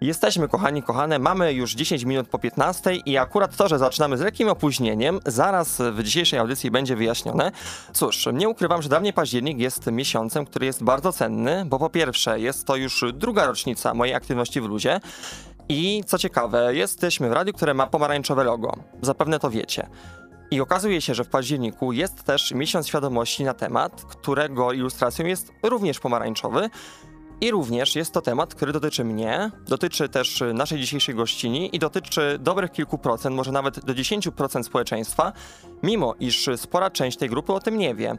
Jesteśmy, kochani, kochane, mamy już 10 minut po 15 i akurat to, że zaczynamy z lekkim opóźnieniem, zaraz w dzisiejszej audycji będzie wyjaśnione. Cóż, nie ukrywam, że dla mnie październik jest miesiącem, który jest bardzo cenny, bo po pierwsze jest to już druga rocznica mojej aktywności w ludzie i co ciekawe, jesteśmy w radiu, które ma pomarańczowe logo. Zapewne to wiecie. I okazuje się, że w październiku jest też miesiąc świadomości na temat, którego ilustracją jest również pomarańczowy, i również jest to temat, który dotyczy mnie, dotyczy też naszej dzisiejszej gościni i dotyczy dobrych kilku procent, może nawet do 10% społeczeństwa, mimo iż spora część tej grupy o tym nie wie.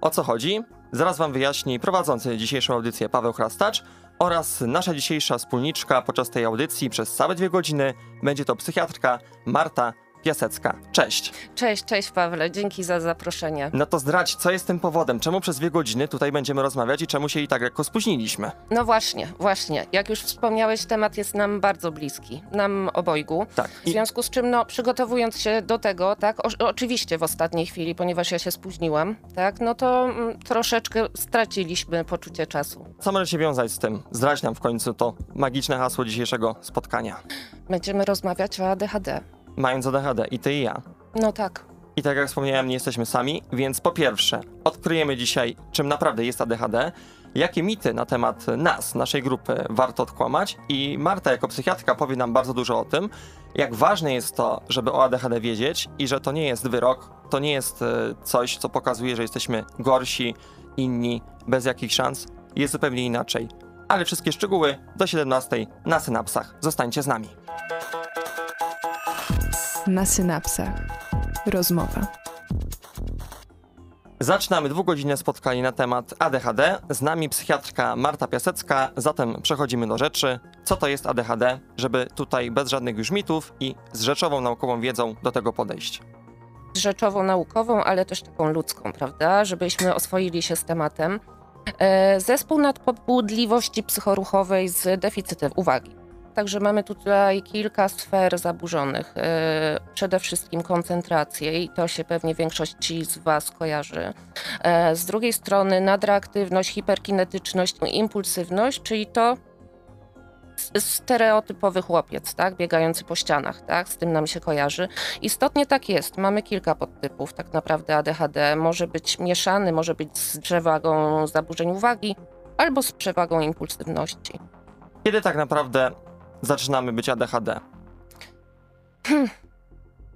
O co chodzi? Zaraz Wam wyjaśni prowadzący dzisiejszą audycję Paweł Chrastacz oraz nasza dzisiejsza wspólniczka podczas tej audycji przez całe dwie godziny będzie to psychiatrka Marta Piasecka. Cześć. Cześć, cześć Pawle, dzięki za zaproszenie. No to zdradź, co jest tym powodem? Czemu przez dwie godziny tutaj będziemy rozmawiać i czemu się i tak lekko spóźniliśmy? No właśnie, właśnie. Jak już wspomniałeś, temat jest nam bardzo bliski, nam obojgu. Tak. W związku z czym, no, przygotowując się do tego, tak, o, oczywiście w ostatniej chwili, ponieważ ja się spóźniłam, tak, no to mm, troszeczkę straciliśmy poczucie czasu. Co może się wiązać z tym? Zdradź nam w końcu to magiczne hasło dzisiejszego spotkania. Będziemy rozmawiać o ADHD. Mając ADHD i ty i ja. No tak. I tak jak wspomniałem, nie jesteśmy sami, więc po pierwsze, odkryjemy dzisiaj, czym naprawdę jest ADHD, jakie mity na temat nas, naszej grupy warto odkłamać i Marta jako psychiatrka powie nam bardzo dużo o tym, jak ważne jest to, żeby o ADHD wiedzieć i że to nie jest wyrok, to nie jest e, coś, co pokazuje, że jesteśmy gorsi, inni, bez jakichś szans. Jest zupełnie inaczej. Ale wszystkie szczegóły do 17 na synapsach. Zostańcie z nami. Na synapsach. Rozmowa. Zaczynamy dwugodzinne spotkanie na temat ADHD. Z nami psychiatrka Marta Piasecka, zatem przechodzimy do rzeczy. Co to jest ADHD, żeby tutaj bez żadnych już mitów i z rzeczową naukową wiedzą do tego podejść? Z rzeczową naukową, ale też taką ludzką, prawda? Żebyśmy oswoili się z tematem. E, zespół nadpobudliwości psychoruchowej z deficytem uwagi. Także mamy tutaj kilka sfer zaburzonych. E, przede wszystkim koncentrację i to się pewnie większości z Was kojarzy. E, z drugiej strony nadreaktywność, hiperkinetyczność, impulsywność, czyli to stereotypowy chłopiec, tak, biegający po ścianach, tak, z tym nam się kojarzy. Istotnie tak jest. Mamy kilka podtypów tak naprawdę ADHD. Może być mieszany, może być z przewagą zaburzeń uwagi albo z przewagą impulsywności. Kiedy tak naprawdę zaczynamy być ADHD?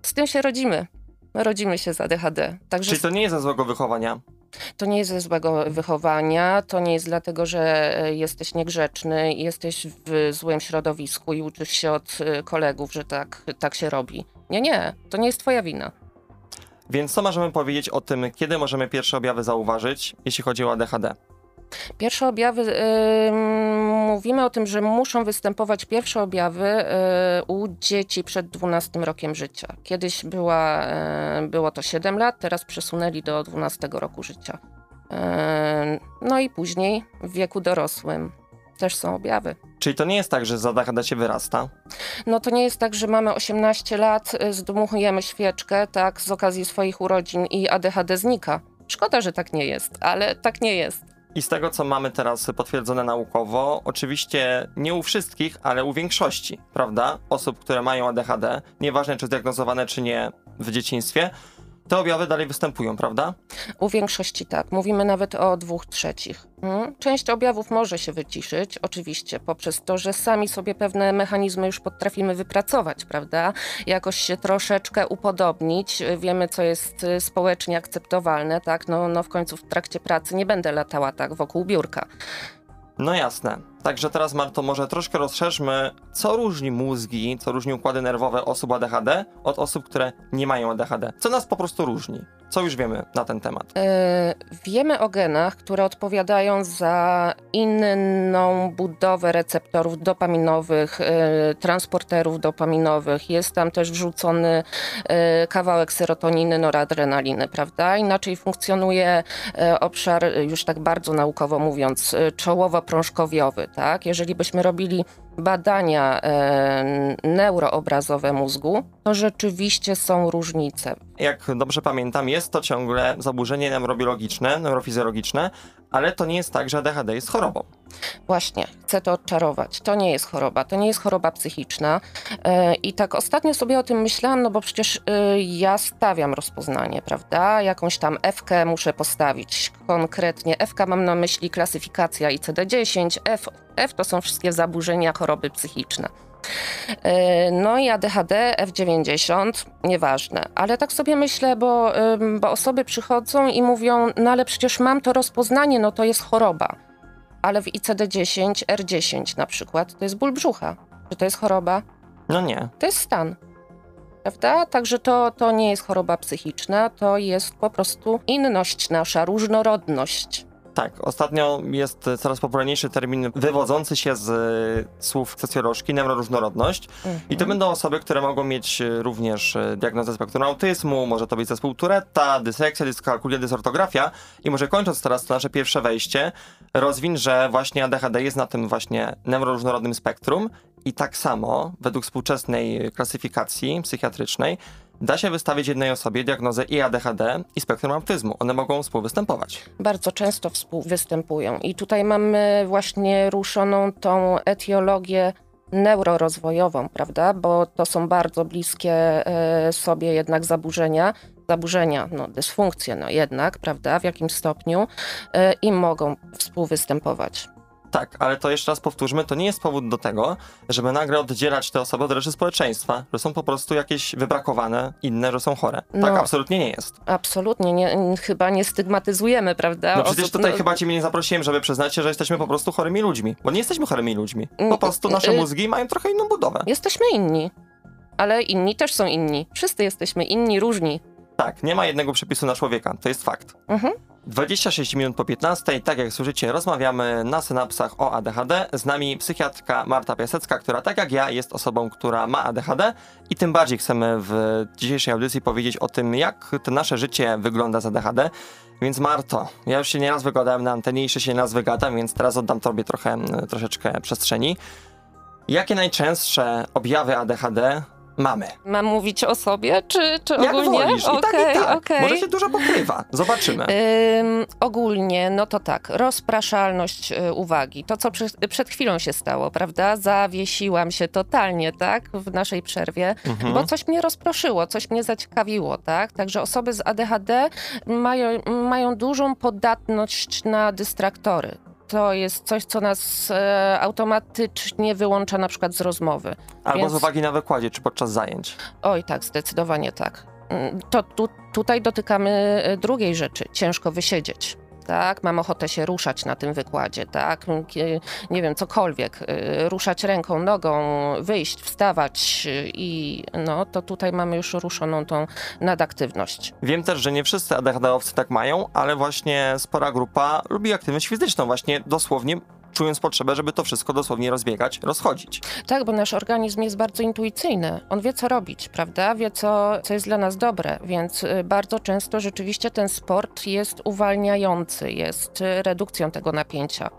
Z tym się rodzimy. Rodzimy się z ADHD. Także Czyli to nie jest ze złego wychowania? to nie jest ze złego wychowania, to nie jest dlatego, że e, jesteś niegrzeczny, jesteś w złym środowisku i uczysz się od e, kolegów, że tak, tak się robi. Nie, nie, to nie jest twoja wina. Więc co możemy powiedzieć o tym, kiedy możemy pierwsze objawy zauważyć, jeśli chodzi o ADHD? Pierwsze objawy, y, mówimy o tym, że muszą występować pierwsze objawy y, u dzieci przed 12 rokiem życia. Kiedyś była, y, było to 7 lat, teraz przesunęli do 12 roku życia. no i później w wieku dorosłym też są objawy. Czyli to nie jest tak, że z ADHD się wyrasta? No to nie jest tak, że mamy 18 lat, zdmuchujemy świeczkę, tak, z okazji swoich urodzin i ADHD znika. Szkoda, że tak nie jest, ale tak nie jest. I z tego, co mamy teraz potwierdzone naukowo, oczywiście nie u wszystkich, ale u większości, prawda? Osób, które mają ADHD, nieważne czy zdiagnozowane, czy nie w dzieciństwie, te objawy dalej występują, prawda? U większości tak. Mówimy nawet o dwóch trzecich. Hmm? Część objawów może się wyciszyć, oczywiście, poprzez to, że sami sobie pewne mechanizmy już potrafimy wypracować, prawda? Jakoś się troszeczkę upodobnić. Wiemy, co jest y, społecznie akceptowalne, tak? No, no w końcu w trakcie pracy nie będę latała tak wokół biurka. No jasne. Także teraz, Marto, może troszkę rozszerzmy, co różni mózgi, co różni układy nerwowe osób ADHD od osób, które nie mają ADHD. Co nas po prostu różni? Co już wiemy na ten temat? E, Wiemy o genach, które odpowiadają za inną budowę receptorów dopaminowych, e, transporterów dopaminowych. Jest tam też wrzucony e, kawałek serotoniny, noradrenaliny, prawda? Inaczej funkcjonuje obszar, już tak bardzo naukowo mówiąc, czołowo-prążkowiowy, tak? Jeżeli byśmy robili badania e, neuroobrazowe mózgu, to rzeczywiście są różnice. Jak dobrze pamiętam, jest to ciągle zaburzenie neurobiologiczne, neurofizjologiczne, ale to nie jest tak, że ADHD jest chorobą. Właśnie, chcę to odczarować. To nie jest choroba, to nie jest choroba psychiczna. E, I tak ostatnio sobie o tym myślałam, no bo przecież e, ja stawiam rozpoznanie, prawda? Jakąś tam F-kę muszę postawić konkretnie. F-ka mam na myśli klasyfikacja ICD-10, F, F to są wszystkie zaburzenia, choroby psychiczne. E, No i ADHD, F90, nieważne. Ale tak sobie myślę, bo, bo osoby przychodzą i mówią, no ale przecież mam to rozpoznanie, no to jest choroba. Ale w ICD-10, R10 na przykład, to jest ból brzucha. Czy to jest choroba? No nie. To jest stan. Prawda? Także to, to nie jest choroba psychiczna, to jest po prostu inność nasza, różnorodność. Tak, ostatnio jest coraz popularniejszy termin wywodzący się z e, słów socjolożki, neuroróżnorodność. I to będą osoby, które mogą mieć e, również e, diagnozę spektrum autyzmu, może to być zespół Turetta, dysleksja, dyskalkulia, dysortografia. I może kończąc teraz to nasze pierwsze wejście, rozwin, że właśnie ADHD jest na tym właśnie neuroróżnorodnym spektrum i tak samo, według współczesnej klasyfikacji psychiatrycznej, da się wystawić jednej osobie diagnozę i ADHD i spektrum autyzmu. One mogą współwystępować. bardzo często współwystępują. I tutaj mamy właśnie ruszoną tą etiologię neurorozwojową, prawda? Bo to są bardzo bliskie e, sobie jednak zaburzenia. Zaburzenia, no dysfunkcje, no jednak, prawda? W jakim stopniu e, i mogą współwystępować. Tak, ale to jeszcze raz powtórzmy, to nie jest powód do tego, żeby nagle oddzielać te osoby od reszty społeczeństwa, że są po prostu jakieś wybrakowane, inne, że są chore. Tak No. absolutnie nie jest. Absolutnie, nie, chyba nie stygmatyzujemy, prawda? No przecież osób- tutaj no, chyba cię nie zaprosiłem, żeby przyznać się, że jesteśmy po prostu chorymi ludźmi. Bo nie jesteśmy chorymi ludźmi. Po Mm, prostu nasze y- mózgi mają trochę inną budowę. Jesteśmy inni, ale inni też są inni. Wszyscy jesteśmy inni, różni. Tak, nie ma jednego przepisu na człowieka, to jest fakt. Mhm. 26 minut po 15, tak jak słyszycie, rozmawiamy na synapsach o ADHD. Z nami psychiatrka Marta Piasecka, która tak jak ja jest osobą, która ma ADHD i tym bardziej chcemy w dzisiejszej audycji powiedzieć o tym, jak to nasze życie wygląda z ADHD. Więc Marto, ja już się nieraz wygadałem na antenie, jeszcze się nieraz wygadam, więc teraz oddam tobie trochę, troszeczkę przestrzeni. Jakie najczęstsze objawy ADHD mamy? Mam mówić o sobie, czy, czy Jak ogólnie? wolisz, i tak i tak. okej. Może się dużo pokrywa, zobaczymy. Ym, ogólnie, no to tak, rozpraszalność y, uwagi. To, co przed, przed chwilą się stało, prawda? Zawiesiłam się totalnie, tak, w naszej przerwie, Mhm. bo coś mnie rozproszyło, coś mnie zaciekawiło, tak? Także osoby z ADHD mają, mają dużą podatność na dystraktory. To jest coś, co nas e, automatycznie wyłącza na przykład z rozmowy. Albo więc- z uwagi na wykładzie, czy podczas zajęć. Oj, tak, zdecydowanie tak. Mm, To tu, tutaj dotykamy e, drugiej rzeczy. Ciężko wysiedzieć. Tak, mam ochotę się ruszać na tym wykładzie, tak, nie wiem, cokolwiek, y, ruszać ręką, nogą, wyjść, wstawać y, i no, to tutaj mamy już ruszoną tą nadaktywność. Wiem też, że nie wszyscy ADHD-owcy tak mają, ale właśnie spora grupa lubi aktywność fizyczną, właśnie dosłownie czując potrzebę, żeby to wszystko dosłownie rozbiegać, rozchodzić. Tak, bo nasz organizm jest bardzo intuicyjny. On wie, co robić, prawda? Wie, co, co jest dla nas dobre, więc y, bardzo często rzeczywiście ten sport jest uwalniający, jest y, redukcją tego napięcia.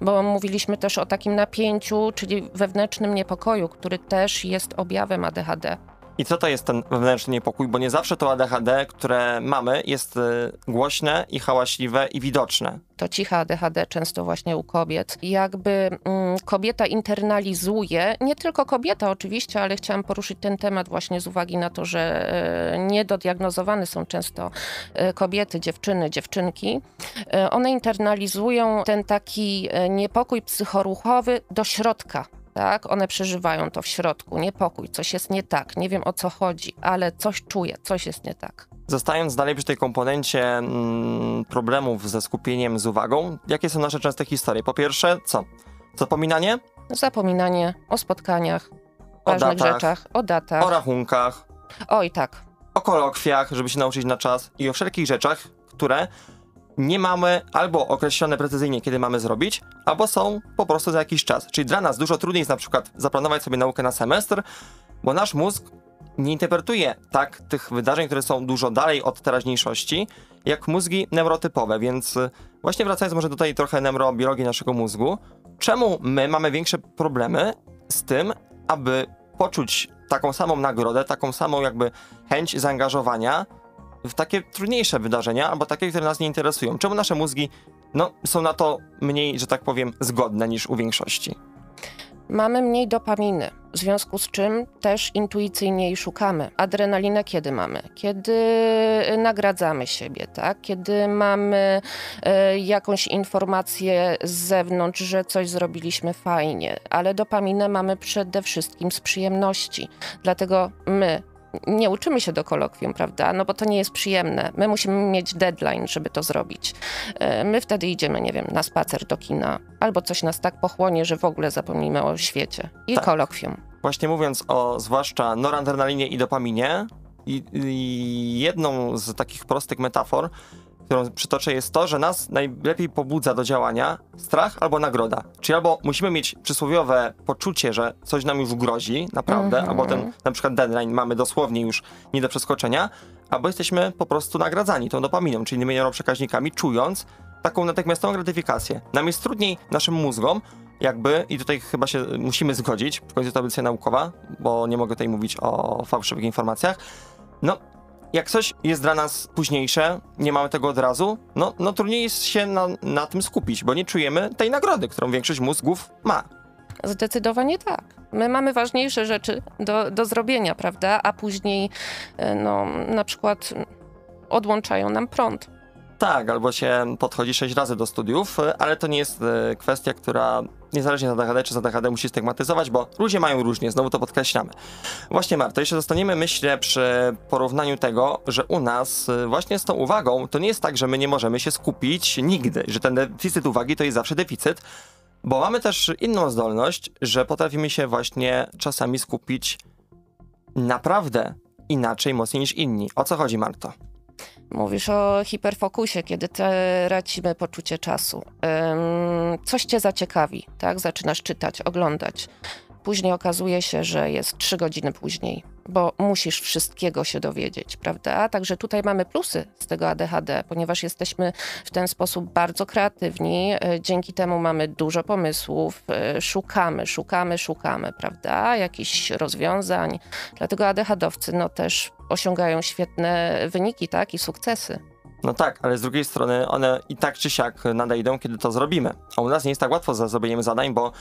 Bo mówiliśmy też o takim napięciu, czyli wewnętrznym niepokoju, który też jest objawem ADHD. I co to jest ten wewnętrzny niepokój? Bo nie zawsze to ADHD, które mamy, jest y, głośne i hałaśliwe i widoczne. To cicha ADHD często właśnie u kobiet. Jakby mm, kobieta internalizuje, nie tylko kobieta oczywiście, ale chciałam poruszyć ten temat właśnie z uwagi na to, że e, niedodiagnozowane są często e, kobiety, dziewczyny, dziewczynki. E, one internalizują ten taki niepokój psychoruchowy do środka. Tak, one przeżywają to w środku, niepokój, coś jest nie tak, nie wiem o co chodzi, ale coś czuję, coś jest nie tak. Zostając dalej przy tej komponencie mm, problemów ze skupieniem, z uwagą, jakie są nasze częste historie? Po pierwsze, co? Zapominanie Zapominanie o spotkaniach, O ważnych datach. rzeczach, o datach. o rachunkach, Oj, tak. o kolokwiach, żeby się nauczyć na czas i o wszelkich rzeczach, które nie mamy albo określone precyzyjnie, kiedy mamy zrobić, albo są po prostu za jakiś czas. Czyli dla nas dużo trudniej jest na przykład zaplanować sobie naukę na semestr, bo nasz mózg nie interpretuje tak tych wydarzeń, które są dużo dalej od teraźniejszości, jak mózgi neurotypowe, więc y, właśnie wracając może tej trochę neurobiologii naszego mózgu, czemu my mamy większe problemy z tym, aby poczuć taką samą nagrodę, taką samą jakby chęć zaangażowania w takie trudniejsze wydarzenia, albo takie, które nas nie interesują. Czemu nasze mózgi no, są na to mniej, że tak powiem, zgodne niż u większości? Mamy mniej dopaminy, w związku z czym też intuicyjniej szukamy. Adrenalinę kiedy mamy? Kiedy nagradzamy siebie, tak? Kiedy mamy e, jakąś informację z zewnątrz, że coś zrobiliśmy fajnie, ale dopaminę mamy przede wszystkim z przyjemności. Dlatego my nie uczymy się do kolokwium, prawda? No bo to nie jest przyjemne. My musimy mieć deadline, żeby to zrobić. E, My wtedy idziemy, nie wiem, na spacer do kina, albo coś nas tak pochłonie, że w ogóle zapomnimy o świecie. I Tak. kolokwium. Właśnie mówiąc o zwłaszcza noradrenalinie i dopaminie, i, i jedną z takich prostych metafor, którą przytoczę, jest to, że nas najlepiej pobudza do działania strach albo nagroda. Czyli albo musimy mieć przysłowiowe poczucie, że coś nam już grozi, naprawdę, Mhm. albo ten na przykład deadline mamy dosłownie już nie do przeskoczenia, albo jesteśmy po prostu nagradzani tą dopaminą, czyli innymi neuroprzekaźnikami, czując taką natychmiastową gratyfikację. Nam jest trudniej naszym mózgom jakby, i tutaj chyba się musimy zgodzić, w końcu to audycja naukowa, bo nie mogę tutaj mówić o fałszywych informacjach, no, jak coś jest dla nas późniejsze, nie mamy tego od razu, no, no trudniej jest się na, na tym skupić, bo nie czujemy tej nagrody, którą większość mózgów ma. Zdecydowanie tak. My mamy ważniejsze rzeczy do, do zrobienia, prawda? A później, e, no, na przykład odłączają nam prąd. Tak, albo się podchodzi sześć razy do studiów, e, ale to nie jest e, kwestia, która niezależnie od ADHD czy z ADHD musi stygmatyzować, bo ludzie mają różnie, znowu to podkreślamy. Właśnie Marto, jeszcze zostaniemy, myślę, przy porównaniu tego, że u nas e, właśnie z tą uwagą to nie jest tak, że my nie możemy się skupić nigdy, że ten deficyt uwagi to jest zawsze deficyt, bo mamy też inną zdolność, że potrafimy się właśnie czasami skupić naprawdę inaczej, mocniej niż inni. O co chodzi, Marto? Mówisz o hiperfokusie, kiedy tracimy poczucie czasu. Coś cię zaciekawi, tak? Zaczynasz czytać, oglądać. Później okazuje się, że jest trzy godziny później, bo musisz wszystkiego się dowiedzieć, prawda? Także tutaj mamy plusy z tego ADHD, ponieważ jesteśmy w ten sposób bardzo kreatywni. e, Dzięki temu mamy dużo pomysłów, e, szukamy, szukamy, szukamy, prawda? Jakichś rozwiązań. Dlatego ADHDowcy no też osiągają świetne wyniki, tak? I sukcesy. No tak, ale z drugiej strony one i tak czy siak nadejdą, kiedy to zrobimy. A u nas nie jest tak łatwo za zrobieniem zadań, bo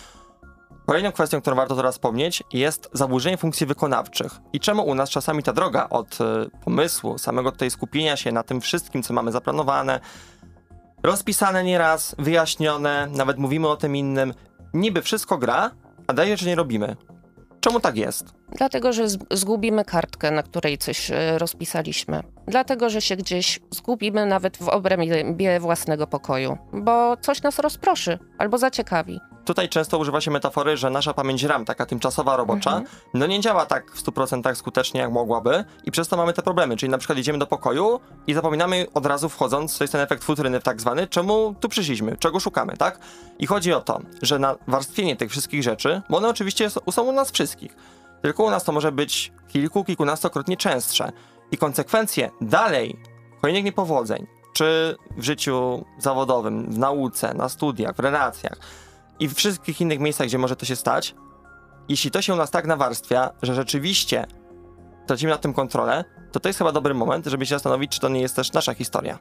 kolejną kwestią, którą warto teraz wspomnieć, jest zaburzenie funkcji wykonawczych. I czemu u nas czasami ta droga od e, pomysłu, samego tutaj skupienia się na tym wszystkim, co mamy zaplanowane, rozpisane nieraz, wyjaśnione, nawet mówimy o tym innym, niby wszystko gra, a daje, że nie robimy. Czemu tak jest? Dlatego, że zgubimy kartkę, na której coś e, rozpisaliśmy. Dlatego, że się gdzieś zgubimy nawet w obrębie własnego pokoju, bo coś nas rozproszy albo zaciekawi. Tutaj często używa się metafory, że nasza pamięć RAM, taka tymczasowa robocza, no nie działa tak w 100% skutecznie, jak mogłaby i przez to mamy te problemy. Czyli na przykład idziemy do pokoju i zapominamy od razu wchodząc, to jest ten efekt futryny tak zwany, czemu tu przyszliśmy, czego szukamy, tak? I chodzi o to, że na warstwienie tych wszystkich rzeczy, bo one oczywiście są- są u nas wszystkich, tylko u nas to może być kilku, kilkunastokrotnie częstsze. I konsekwencje dalej kolejnych niepowodzeń, czy w życiu zawodowym, w nauce, na studiach, w relacjach, i w wszystkich innych miejscach, gdzie może to się stać, jeśli to się u nas tak nawarstwia, że rzeczywiście tracimy nad tym kontrolę, to to jest chyba dobry moment, żeby się zastanowić, czy to nie jest też nasza historia.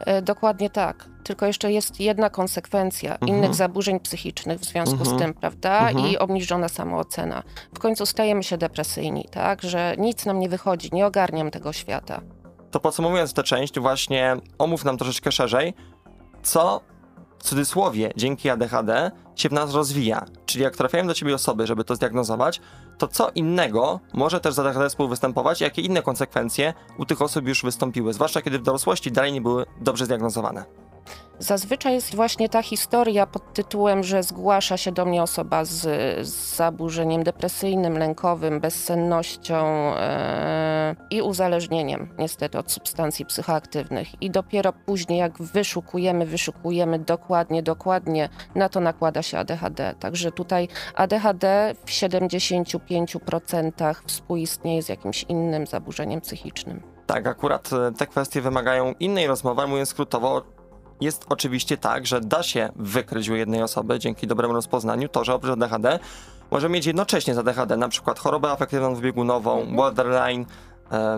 E, Dokładnie tak. Tylko jeszcze jest jedna konsekwencja innych zaburzeń psychicznych w związku Mhm. z tym, prawda? Mhm. I obniżona samoocena. W końcu stajemy się depresyjni, tak? Że nic nam nie wychodzi, nie ogarniam tego świata. To podsumowując tę część, właśnie omów nam troszeczkę szerzej, co w cudzysłowie dzięki ADHD się w nas rozwija. Czyli jak trafiają do ciebie osoby, żeby to zdiagnozować, to co innego może też z ADHD współwystępować, jakie inne konsekwencje u tych osób już wystąpiły, zwłaszcza kiedy w dorosłości dalej nie były dobrze zdiagnozowane. Zazwyczaj jest właśnie ta historia pod tytułem, że zgłasza się do mnie osoba z, z zaburzeniem depresyjnym, lękowym, bezsennością e, i uzależnieniem niestety od substancji psychoaktywnych. I dopiero później jak wyszukujemy, wyszukujemy dokładnie, dokładnie, na to nakłada się ADHD. Także tutaj ADHD w 75% współistnieje z jakimś innym zaburzeniem psychicznym. Tak, akurat e, te kwestie wymagają innej rozmowy, ale mówiąc skrótowo, jest oczywiście tak, że da się wykryć u jednej osoby dzięki dobremu rozpoznaniu to, że oprócz ADHD może mieć jednocześnie z ADHD na przykład chorobę afektywną dwubiegunową, borderline, em,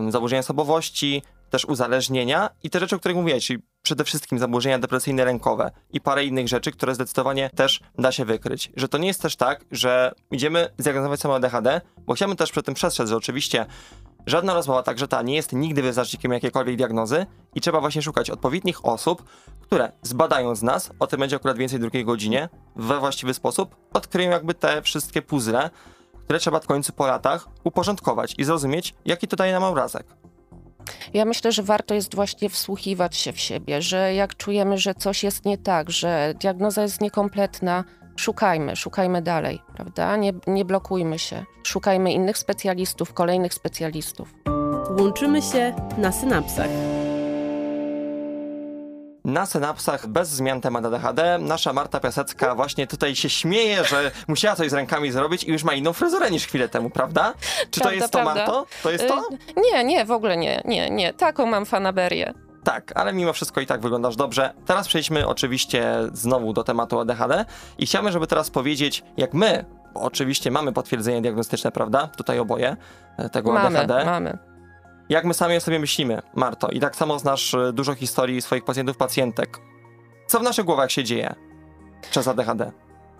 zaburzenia osobowości, też uzależnienia i te rzeczy, o których mówiłeś, czyli przede wszystkim zaburzenia depresyjne rękowe i parę innych rzeczy, które zdecydowanie też da się wykryć. Że to nie jest też tak, że idziemy zdiagnozować samo ADHD, bo chciałbym też przed tym przestrzec, że oczywiście Żadna rozmowa, także ta, nie jest nigdy wyznacznikiem jakiejkolwiek diagnozy i trzeba właśnie szukać odpowiednich osób, które zbadają z nas, o tym będzie akurat więcej w drugiej godzinie, we właściwy sposób, odkryją jakby te wszystkie puzzle, które trzeba w końcu po latach uporządkować i zrozumieć, jaki to daje nam obrazek. Ja myślę, że warto jest właśnie wsłuchiwać się w siebie, że jak czujemy, że coś jest nie tak, że diagnoza jest niekompletna, szukajmy, szukajmy dalej, prawda? Nie, nie blokujmy się. Szukajmy innych specjalistów, kolejnych specjalistów. Łączymy się na synapsach. Na synapsach bez zmian temat ADHD. Nasza Marta Piasecka właśnie tutaj się śmieje, że musiała coś z rękami zrobić i już ma inną fryzurę niż chwilę temu, prawda? Czy to Prawda, jest to, prawda. Marto? To jest to? Y, Nie, nie, w ogóle nie, nie, nie. Taką mam fanaberię. Tak, ale mimo wszystko i tak wyglądasz dobrze. Teraz przejdźmy oczywiście znowu do tematu ADHD i chciałbym, żeby teraz powiedzieć, jak my, bo oczywiście mamy potwierdzenie diagnostyczne, prawda? Tutaj oboje e, tego Mamy, ADHD. mamy. Jak my sami o sobie myślimy, Marto, i tak samo znasz e, dużo historii swoich pacjentów, pacjentek. Co w naszych głowach się dzieje przez ADHD?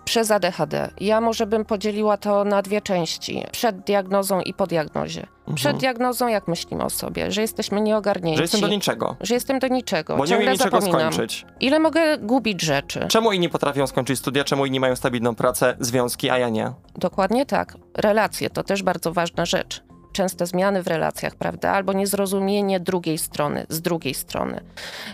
Przez ADHD. Ja może bym podzieliła to na dwie części. Przed diagnozą i po diagnozie. Przed Mhm. diagnozą, jak myślimy o sobie, że jesteśmy nieogarnięci. Że jestem do niczego, że jestem do niczego. bo nie umiem niczego zapominam. skończyć. Ile mogę gubić rzeczy? Czemu inni potrafią skończyć studia, czemu inni mają stabilną pracę, związki, a ja nie? Dokładnie tak. Relacje to też bardzo ważna rzecz. Częste zmiany w relacjach, prawda? Albo niezrozumienie drugiej strony, z drugiej strony.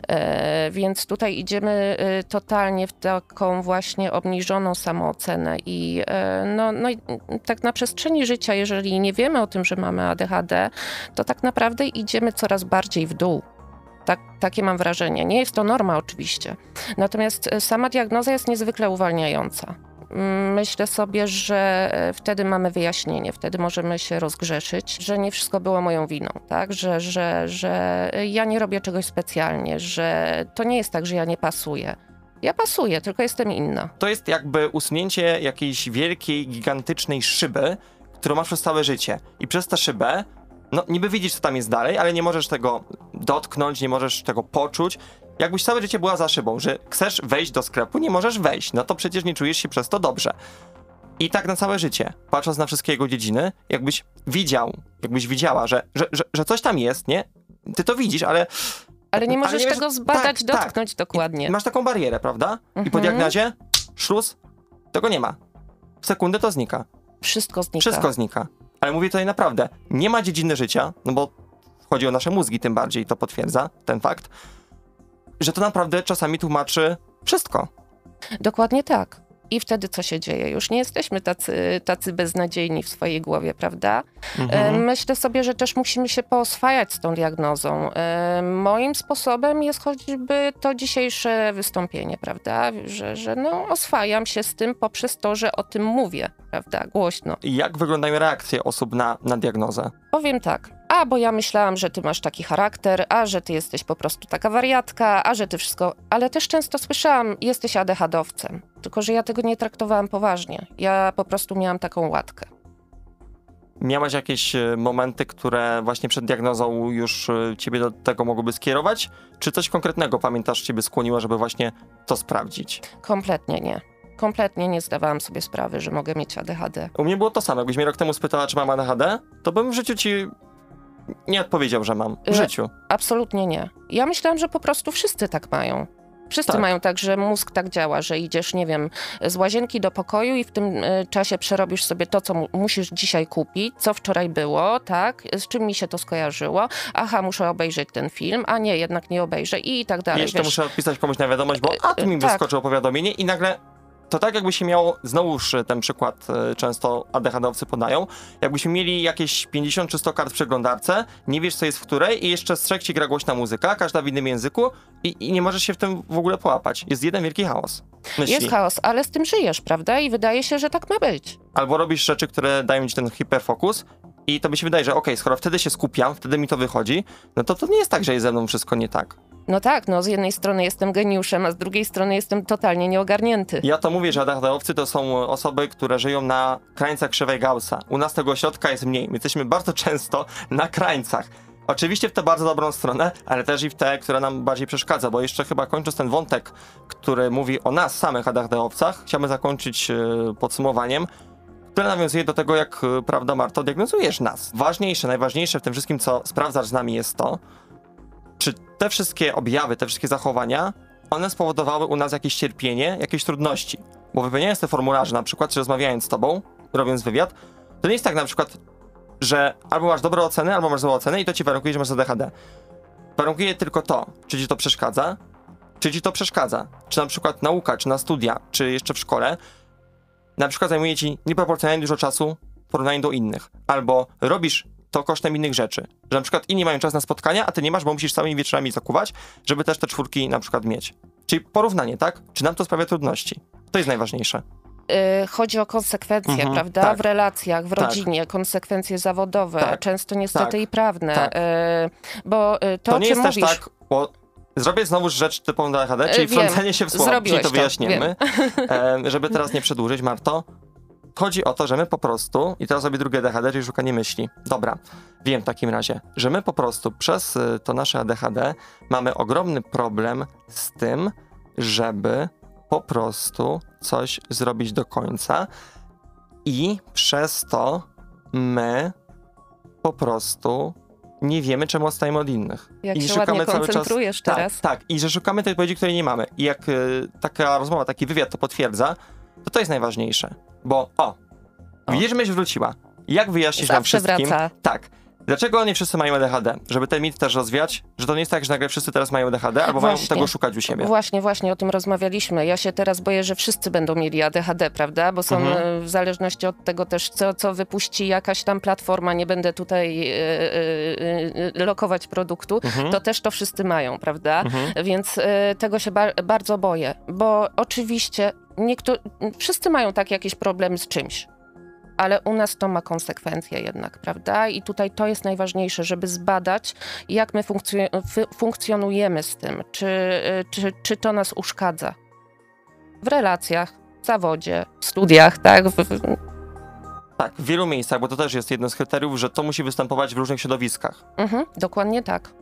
E, więc tutaj idziemy e, totalnie w taką właśnie obniżoną samoocenę i e, no, no i tak na przestrzeni życia, jeżeli nie wiemy o tym, że mamy ADHD, to tak naprawdę idziemy coraz bardziej w dół. Tak, takie mam wrażenie. Nie jest to norma oczywiście. Natomiast sama diagnoza jest niezwykle uwalniająca. Myślę sobie, że e, wtedy mamy wyjaśnienie, wtedy możemy się rozgrzeszyć, że nie wszystko było moją winą, tak? Że, że, że ja nie robię czegoś specjalnie, że to nie jest tak, że ja nie pasuję. Ja pasuję, tylko jestem inna. To jest jakby usunięcie jakiejś wielkiej, gigantycznej szyby, którą masz przez całe życie. I przez tę szybę, no niby widzisz, co tam jest dalej, ale nie możesz tego dotknąć, nie możesz tego poczuć. Jakbyś całe życie była za szybą, że chcesz wejść do sklepu, nie możesz wejść, no to przecież nie czujesz się przez to dobrze. I tak na całe życie, patrząc na wszystkie jego dziedziny, jakbyś widział, jakbyś widziała, że, że, że, że coś tam jest, nie? Ty to widzisz, ale Ale nie Ale możesz nie wiesz- tego zbadać, tak, tak. dotknąć dokładnie. I masz taką barierę, prawda? I po Mhm. diagnozie, szluz, tego nie ma. W sekundę to znika. Wszystko znika. Wszystko znika. Ale mówię tutaj naprawdę, nie ma dziedziny życia, no bo chodzi o nasze mózgi tym bardziej, to potwierdza ten fakt, że to naprawdę czasami tłumaczy wszystko. Dokładnie tak. I wtedy co się dzieje? Już nie jesteśmy tacy, tacy beznadziejni w swojej głowie, prawda? E, Mhm. Myślę sobie, że też musimy się pooswajać z tą diagnozą. E, Moim sposobem jest choćby to dzisiejsze wystąpienie, prawda? Że, że no, oswajam się z tym poprzez to, że o tym mówię, prawda? Głośno. Jak wyglądają reakcje osób na, na diagnozę? Powiem tak. A, bo ja myślałam, że ty masz taki charakter, a że ty jesteś po prostu taka wariatka, a że ty wszystko. Ale też często słyszałam, jesteś ADHD-owcem. Tylko, że ja tego nie traktowałam poważnie. Ja po prostu miałam taką łatkę. Miałaś jakieś e, momenty, które właśnie przed diagnozą już e, ciebie do tego mogłyby skierować? Czy coś konkretnego pamiętasz ciebie skłoniło, żeby właśnie to sprawdzić? Kompletnie nie. Kompletnie nie zdawałam sobie sprawy, że mogę mieć ADHD. U mnie było to samo. Jakbyś mnie rok temu spytała, czy mam ADHD, to bym w życiu ci nie odpowiedział, że mam. W E, życiu. Absolutnie nie. Ja myślałam, że po prostu wszyscy tak mają. Wszyscy Tak. mają tak, że mózg tak działa, że idziesz, nie wiem, z łazienki do pokoju i w tym e, czasie przerobisz sobie to, co mu- musisz dzisiaj kupić, co wczoraj było, tak, z czym mi się to skojarzyło. Aha, muszę obejrzeć ten film, a nie, jednak nie obejrzę i tak dalej. jeszcze wiesz. muszę odpisać komuś na wiadomość, bo a tu mi Tak. wyskoczyło powiadomienie i nagle to tak jakby się miało, znowuż ten przykład e, często ADHD-owcy podają, jakbyśmy mieli jakieś 50 czy 100 kart w przeglądarce, nie wiesz co jest w której i jeszcze z trzech ci gra głośna muzyka, każda w innym języku i, i nie możesz się w tym w ogóle połapać. Jest jeden wielki chaos. Myśli. Jest chaos, ale z tym żyjesz, prawda? I wydaje się, że tak ma być. Albo robisz rzeczy, które dają ci ten hiperfokus i to by się wydaje, że okej, skoro wtedy się skupiam, wtedy mi to wychodzi, no to to nie jest tak, że jest ze mną wszystko nie tak. No tak, no z jednej strony jestem geniuszem, a z drugiej strony jestem totalnie nieogarnięty. Ja to mówię, że ADHD-owcy to są osoby, które żyją na krańcach krzywej Gaussa. U nas tego środka jest mniej. My jesteśmy bardzo często na krańcach. Oczywiście w tę bardzo dobrą stronę, ale też i w tę, która nam bardziej przeszkadza, bo jeszcze chyba kończąc ten wątek, który mówi o nas samych ADHD-owcach, chciałbym zakończyć e, podsumowaniem, które nawiązuje do tego, jak, e, prawda Marto, diagnozujesz nas. Ważniejsze, najważniejsze w tym wszystkim, co sprawdzasz z nami jest to, czy te wszystkie objawy, te wszystkie zachowania, one spowodowały u nas jakieś cierpienie, jakieś trudności. Bo wypełniając te formularze, na przykład, czy rozmawiając z tobą, robiąc wywiad, to nie jest tak na przykład, że albo masz dobre oceny, albo masz złe oceny i to ci warunkuje, że masz ADHD. Warunkuje tylko to, czy ci to przeszkadza, czy ci to przeszkadza. Czy na przykład nauka, czy na studia, czy jeszcze w szkole, na przykład zajmuje ci nieproporcjonalnie dużo czasu w porównaniu do innych. Albo robisz to kosztem innych rzeczy. Że na przykład inni mają czas na spotkania, a ty nie masz, bo musisz całymi wieczorami zakuwać, żeby też te czwórki na przykład mieć. Czyli porównanie, tak? Czy nam to sprawia trudności? To jest najważniejsze. Y, chodzi o konsekwencje, Mhm, prawda? tak. W relacjach, w Tak. rodzinie, konsekwencje zawodowe, Tak. często niestety Tak. i prawne. Tak. Y, bo y, to, To, nie jest mówisz, też tak, bo zrobię znowu rzecz typową ADHD, E, czyli wiem. wtrącenie się w słowo. Czyli to to, wyjaśnimy, żeby teraz nie przedłużyć, Marto. Chodzi o to, że my po prostu, i teraz robię drugie ADHD, czyli szukanie myśli. Dobra, wiem w takim razie, że my po prostu przez y, to nasze ADHD mamy ogromny problem z tym, żeby po prostu coś zrobić do końca i przez to my po prostu nie wiemy, czemu odstajemy od innych. jak I się szukamy cały czas- koncentrujesz teraz. Tak, tak. I że szukamy tej odpowiedzi, której nie mamy. I jak y, taka rozmowa, taki wywiad to potwierdza, to to jest najważniejsze. Bo o, widzisz, że myśl wróciła. Jak wyjaśnić nam wszystkim? wraca. Tak. Dlaczego nie wszyscy mają ADHD? Żeby ten mit też rozwiać, że to nie jest tak, że nagle wszyscy teraz mają ADHD, albo mają Właśnie. tego szukać u siebie. Właśnie, właśnie o tym rozmawialiśmy. Ja się teraz boję, że wszyscy będą mieli ADHD, prawda? Bo są Mhm. e, w zależności od tego też, co, co wypuści jakaś tam platforma, nie będę tutaj e, e, lokować produktu, Mhm. to też to wszyscy mają, prawda? Mhm. Więc e, tego się bar- bardzo boję, bo oczywiście niektórzy, wszyscy mają tak jakieś problemy z czymś. Ale u nas to ma konsekwencje jednak, prawda? I tutaj to jest najważniejsze, żeby zbadać, jak my funkcjonujemy z tym, czy, czy, czy to nas uszkadza w relacjach, w zawodzie, w studiach, tak? Tak, w wielu miejscach, bo to też jest jedno z kryteriów, że to musi występować w różnych środowiskach. mhm, dokładnie tak.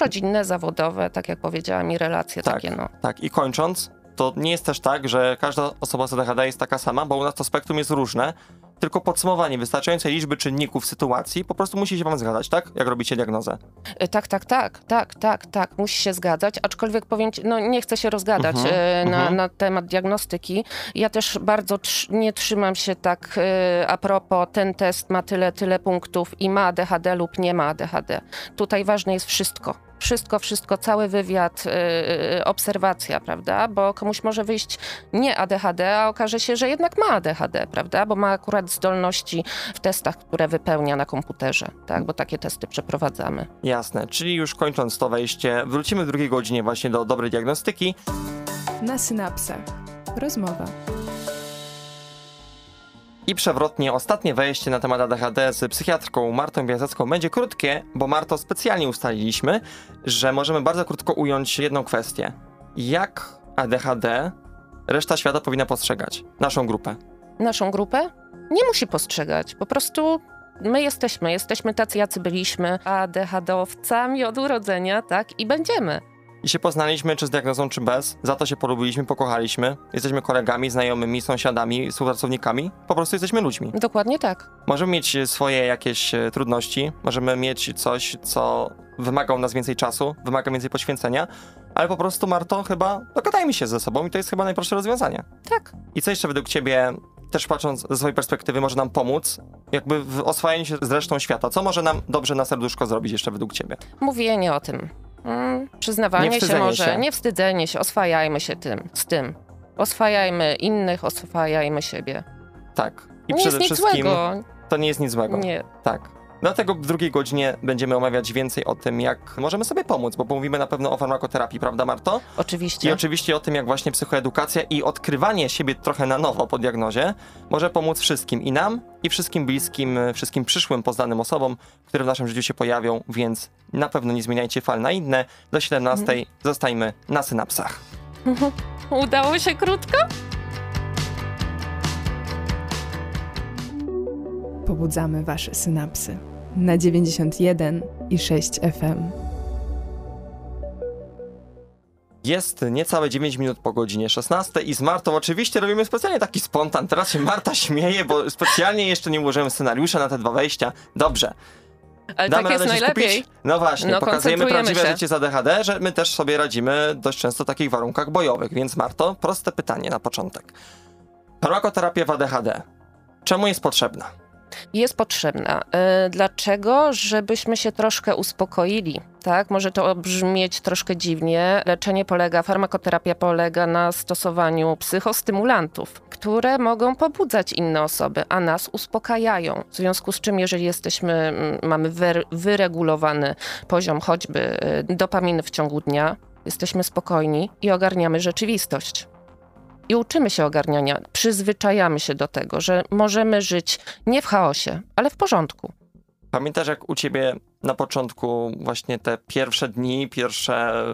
Rodzinne, zawodowe, tak jak powiedziałam, i relacje Tak. takie, no. Tak, i kończąc, to nie jest też tak, że każda osoba z ADHD jest taka sama, bo u nas to spektrum jest różne, tylko podsumowanie wystarczającej liczby czynników sytuacji po prostu musi się wam zgadzać, tak? Jak robicie diagnozę. E, Tak, tak, tak, tak, tak, tak, musi się zgadzać, aczkolwiek powiem ci, no nie chcę się rozgadać Mhm, e, na, mhm. na temat diagnostyki. Ja też bardzo trz- nie trzymam się tak e, a propos, ten test ma tyle, tyle punktów i ma ADHD lub nie ma ADHD. Tutaj ważne jest wszystko. Wszystko, wszystko, cały wywiad, e, obserwacja, prawda? Bo komuś może wyjść nie ADHD, a okaże się, że jednak ma ADHD, prawda? Bo ma akurat zdolności w testach, które wypełnia na komputerze, tak? Bo takie testy przeprowadzamy. Jasne, czyli już kończąc to wejście, wrócimy w drugiej godzinie właśnie do dobrej diagnostyki. Na synapsach. Rozmowa. I przewrotnie ostatnie wejście na temat ADHD z psychiatrką Martą Biazacką będzie krótkie, bo Marto specjalnie ustaliliśmy, że możemy bardzo krótko ująć jedną kwestię. Jak ADHD reszta świata powinna postrzegać naszą grupę? naszą grupę nie musi postrzegać. Po prostu my jesteśmy, jesteśmy tacy, jacy byliśmy, ADHD-owcami od urodzenia, tak? I będziemy. I się poznaliśmy, czy z diagnozą, czy bez. Za to się polubiliśmy, pokochaliśmy. Jesteśmy kolegami, znajomymi, sąsiadami, współpracownikami. Po prostu jesteśmy ludźmi. Dokładnie tak. Możemy mieć swoje jakieś e, trudności, możemy mieć coś, co wymaga u nas więcej czasu, wymaga więcej poświęcenia, ale po prostu, Marto, chyba dogadajmy się ze sobą i to jest chyba najprostsze rozwiązanie. Tak. I co jeszcze według ciebie, też patrząc ze swojej perspektywy, może nam pomóc, jakby w oswajaniu się z resztą świata? Co może nam dobrze na serduszko zrobić jeszcze według ciebie? Mówienie o tym. Mm, przyznawanie Nie się może, się. nie wstydzenie się, oswajajmy się tym, z tym. Oswajajmy innych, oswajajmy siebie. Tak. I nie przede wszystkim złego. to nie jest nic złego. Nie. Tak. Dlatego w drugiej godzinie będziemy omawiać więcej o tym, jak możemy sobie pomóc, bo pomówimy na pewno o farmakoterapii, prawda Marto? Oczywiście. I oczywiście o tym, jak właśnie psychoedukacja i odkrywanie siebie trochę na nowo po diagnozie może pomóc wszystkim i nam, i wszystkim bliskim, wszystkim przyszłym poznanym osobom, które w naszym życiu się pojawią, więc na pewno nie zmieniajcie fal na inne. Do 17 zostajmy na synapsach. Udało się krótko? Pobudzamy wasze synapsy. Na 91 i 6 FM. Jest niecałe 9 minut po godzinie 16 i z Martą oczywiście robimy specjalnie taki spontan. Teraz się Marta śmieje, bo specjalnie jeszcze nie ułożyłem scenariusza na te dwa wejścia. dobrze. Ale Damy tak jest najlepiej. skupić? No właśnie, No, pokazujemy prawdziwe się. życie z ADHD, że my też sobie radzimy dość często w takich warunkach bojowych. Więc Marto, proste pytanie na początek. Farmakoterapia w ADHD. Czemu jest potrzebna? Jest potrzebna. E, Dlaczego? Żebyśmy się troszkę uspokoili. Tak, może to brzmieć troszkę dziwnie. Leczenie polega, farmakoterapia polega na stosowaniu psychostymulantów, które mogą pobudzać inne osoby, a nas uspokajają. W związku z czym, jeżeli jesteśmy, mm, mamy wyregulowany poziom choćby e, dopaminy w ciągu dnia, jesteśmy spokojni i ogarniamy rzeczywistość. I uczymy się ogarniania, przyzwyczajamy się do tego, że możemy żyć nie w chaosie, ale w porządku. Pamiętasz, jak u ciebie na początku właśnie te pierwsze dni, pierwsze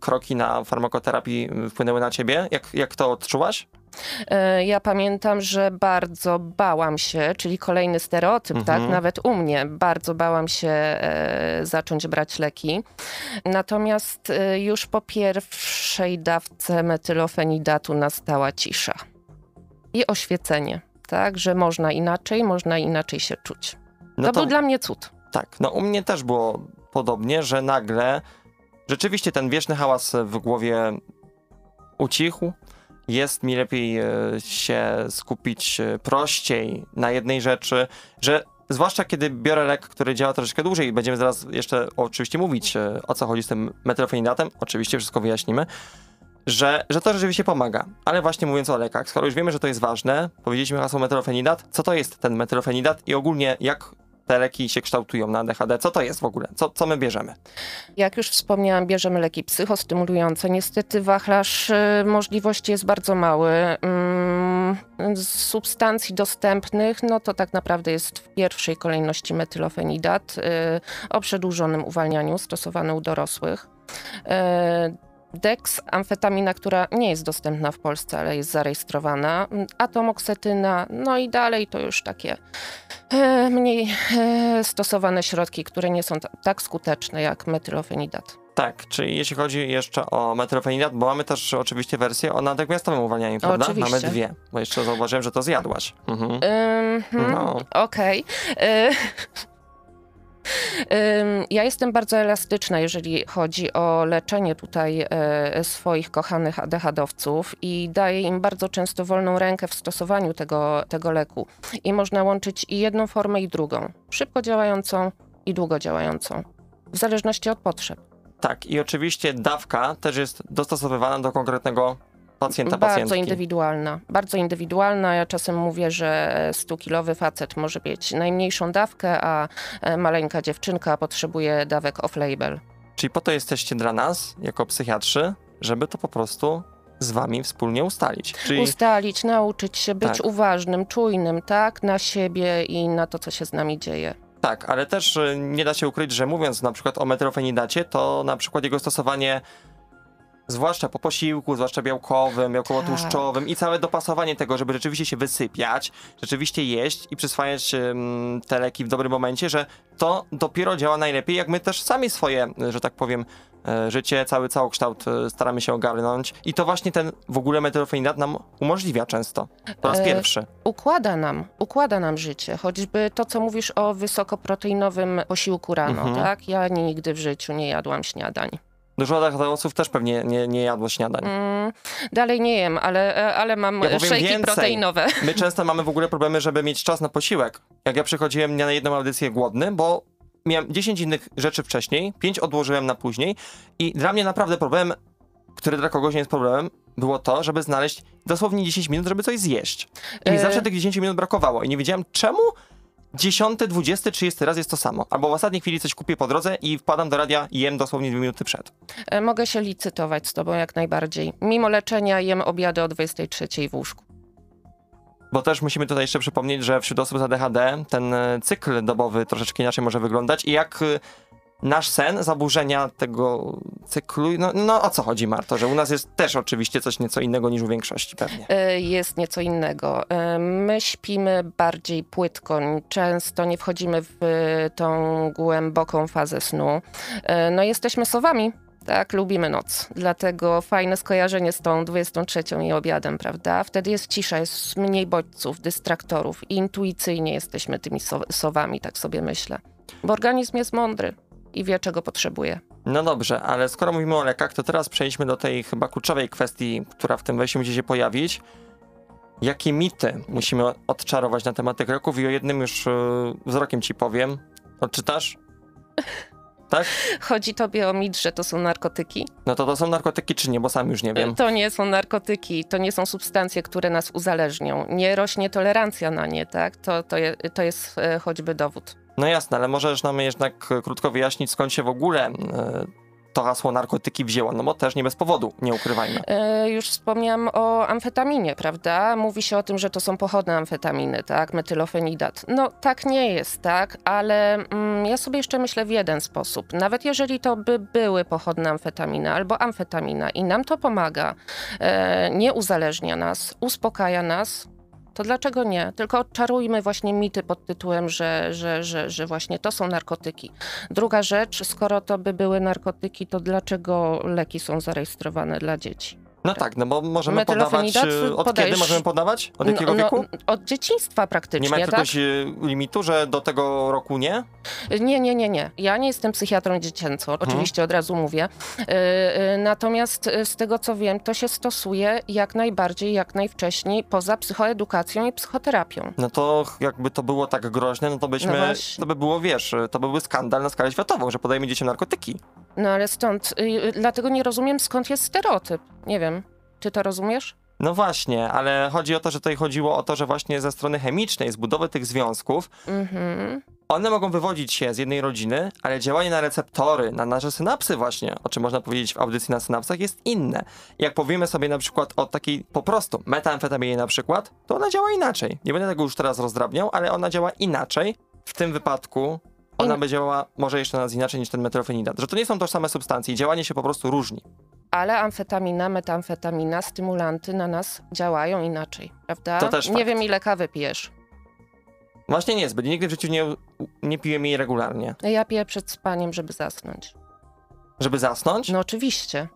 kroki na farmakoterapii wpłynęły na ciebie? Jak, jak to odczułaś? E, Ja pamiętam, że bardzo bałam się, czyli kolejny stereotyp, Mhm. tak, nawet u mnie, bardzo bałam się e, zacząć brać leki. Natomiast e, już po pierwszej dawce metylofenidatu nastała cisza i oświecenie, tak, że można inaczej, można inaczej się czuć. No to, był dla mnie cud. Tak, no u mnie też było podobnie, że nagle rzeczywiście ten wieczny hałas w głowie ucichł. Jest mi lepiej e, się skupić e, prościej na jednej rzeczy, że zwłaszcza kiedy biorę lek, który działa troszeczkę dłużej i będziemy zaraz jeszcze oczywiście mówić e, o co chodzi z tym metylofenidatem, oczywiście wszystko wyjaśnimy, że, że to rzeczywiście pomaga. Ale właśnie mówiąc o lekach, skoro już wiemy, że to jest ważne, powiedzieliśmy hasło metylofenidat, co to jest ten metylofenidat i ogólnie jak te leki się kształtują na ADHD, co to jest w ogóle, co, co my bierzemy? Jak już wspomniałam, bierzemy leki psychostymulujące. Niestety wachlarz y, możliwości jest bardzo mały. Mm, Z substancji dostępnych, no to tak naprawdę jest w pierwszej kolejności metylofenidat y, o przedłużonym uwalnianiu stosowany u dorosłych. Y, Dex, amfetamina, która nie jest dostępna w Polsce, ale jest zarejestrowana, atomoksetyna, no i dalej to już takie e, mniej e, stosowane środki, które nie są ta- tak skuteczne jak metylofenidat. Tak, czyli jeśli chodzi jeszcze o metylofenidat, bo mamy też oczywiście wersję o natychmiastowym uwalnianiu, prawda? Oczywiście. Mamy dwie, bo jeszcze zauważyłem, że to zjadłaś. Mhm. Mhm, No. Okej. E, em, Ja jestem bardzo elastyczna, jeżeli chodzi o leczenie tutaj e, swoich kochanych ADHD-owców i daję im bardzo często wolną rękę w stosowaniu tego, tego leku. I można łączyć i jedną formę, i drugą. Szybko działającą i długo działającą. W zależności od potrzeb. Tak, i oczywiście dawka też jest dostosowywana do konkretnego pacjenta, Bardzo pacjentki. indywidualna. Bardzo indywidualna. Ja czasem mówię, że 100-kilowy facet może mieć najmniejszą dawkę, a e, maleńka dziewczynka potrzebuje dawek off-label. Czyli po to jesteście dla nas, jako psychiatrzy, żeby to po prostu z wami wspólnie ustalić. Czyli Ustalić, nauczyć się być Tak. uważnym, czujnym, tak? Na siebie i na to, co się z nami dzieje. tak, ale też y, nie da się ukryć, że mówiąc na przykład o metylofenidacie, to na przykład jego stosowanie zwłaszcza po posiłku, zwłaszcza białkowym, białkowo-tłuszczowym i całe dopasowanie tego, żeby rzeczywiście się wysypiać, rzeczywiście jeść i przyswajać ym, te leki w dobrym momencie, że to dopiero działa najlepiej, jak my też sami swoje, że tak powiem, y, życie, cały całokształt y, staramy się ogarnąć i to właśnie ten w ogóle metylofenidat nam umożliwia często, po raz E, pierwszy. Układa nam, układa nam życie. Choćby to, co mówisz o wysokoproteinowym posiłku rano, Mhm. tak? Ja nigdy w życiu nie jadłam śniadań. Dużo adhd też pewnie nie, nie jadło śniadań. Mm, dalej nie jem, ale, e, ale mam Ja szejki więcej. proteinowe. My często mamy w ogóle problemy, żeby mieć czas na posiłek. Jak ja przychodziłem na jedną audycję głodny, bo miałem 10 innych rzeczy wcześniej, 5 odłożyłem na później i dla mnie naprawdę problem, który dla kogoś nie jest problemem, było to, żeby znaleźć dosłownie 10 minut, żeby coś zjeść. I mi E. zawsze tych 10 minut brakowało i nie wiedziałem czemu 10, 20, 30 raz jest to samo. Albo w ostatniej chwili coś kupię po drodze i wpadam do radia i jem dosłownie 2 minuty przed. E, Mogę się licytować z tobą jak najbardziej. Mimo leczenia jem obiady o 23 w łóżku. Bo też musimy tutaj jeszcze przypomnieć, że wśród osób z ADHD ten e, cykl dobowy troszeczkę inaczej może wyglądać i jak e, nasz sen, zaburzenia tego cyklu, no, no o co chodzi Marto, że u nas jest też oczywiście coś nieco innego niż u większości pewnie. E, Jest nieco innego. E, My śpimy bardziej płytko, często nie wchodzimy w tą głęboką fazę snu. E, No jesteśmy sowami. Tak, lubimy noc. Dlatego fajne skojarzenie z tą 23 i obiadem, prawda? Wtedy jest cisza, jest mniej bodźców, dystraktorów i intuicyjnie jesteśmy tymi so- sowami, tak sobie myślę. Bo organizm jest mądry i wie, czego potrzebuje. No dobrze, ale skoro mówimy o lekach, to teraz przejdźmy do tej chyba kluczowej kwestii, która w tym wejściu musi się pojawić. Jakie mity musimy odczarować na temat tych leków i o jednym już e, wzrokiem ci powiem. Odczytasz? Tak? Chodzi tobie o mit, że to są narkotyki? No to to są narkotyki czy nie, bo sam już nie wiem. To nie są narkotyki, to nie są substancje, które nas uzależnią. Nie rośnie tolerancja na nie, tak? To, to, je, to jest e, choćby dowód. No jasne, ale możesz nam jednak e, krótko wyjaśnić, skąd się w ogóle e, to hasło narkotyki wzięło, no bo też nie bez powodu, nie ukrywajmy. E, Już wspomniałam o amfetaminie, prawda? Mówi się o tym, że to są pochodne amfetaminy, tak? Metylofenidat. No tak nie jest, tak? Ale mm, ja sobie jeszcze myślę w jeden sposób. Nawet jeżeli to by były pochodne amfetaminy albo amfetamina i nam to pomaga, e, nie uzależnia nas, uspokaja nas, to dlaczego nie? Tylko odczarujmy właśnie mity pod tytułem, że, że, że, że właśnie to są narkotyki. Druga rzecz, skoro to by były narkotyki, to dlaczego leki są zarejestrowane dla dzieci? No tak, no bo możemy podawać, e, od podajesz- kiedy możemy podawać? Od jakiego no, wieku? No, od dzieciństwa praktycznie, Nie ma tak? jakiegoś e, limitu, że do tego roku nie? Nie, nie, nie, nie. Ja nie jestem psychiatrą dziecięcą, Mhm. oczywiście od razu mówię. Yy, Natomiast z tego co wiem, to się stosuje jak najbardziej, jak najwcześniej poza psychoedukacją i psychoterapią. No to jakby to było tak groźne, no to byśmy, No to by było, wiesz, to by był skandal na skalę światową, że podajemy dzieciom narkotyki. No ale stąd, yy, dlatego nie rozumiem skąd jest stereotyp. Nie wiem. Czy to rozumiesz? No właśnie, ale chodzi o to, że tutaj chodziło o to, że właśnie ze strony chemicznej, z budowy tych związków, Mhm. one mogą wywodzić się z jednej rodziny, ale działanie na receptory, na nasze synapsy właśnie, o czym można powiedzieć w audycji na synapsach, jest inne. Jak powiemy sobie na przykład o takiej po prostu metamfetaminie na przykład, to ona działa inaczej. Nie będę tego już teraz rozdrabniał, ale ona działa inaczej. W tym wypadku ona In- by działała może jeszcze na nas inaczej niż ten metrofenidat. Że to nie są tożsame substancje i działanie się po prostu różni. Ale amfetamina, metamfetamina, stymulanty na nas działają inaczej, prawda? To też nie fakt. wiem ile kawy pijesz. Właśnie niezbyt. Nigdy w życiu nie, nie piłem jej regularnie. Ja piję przed spaniem, żeby zasnąć. Żeby zasnąć? No oczywiście.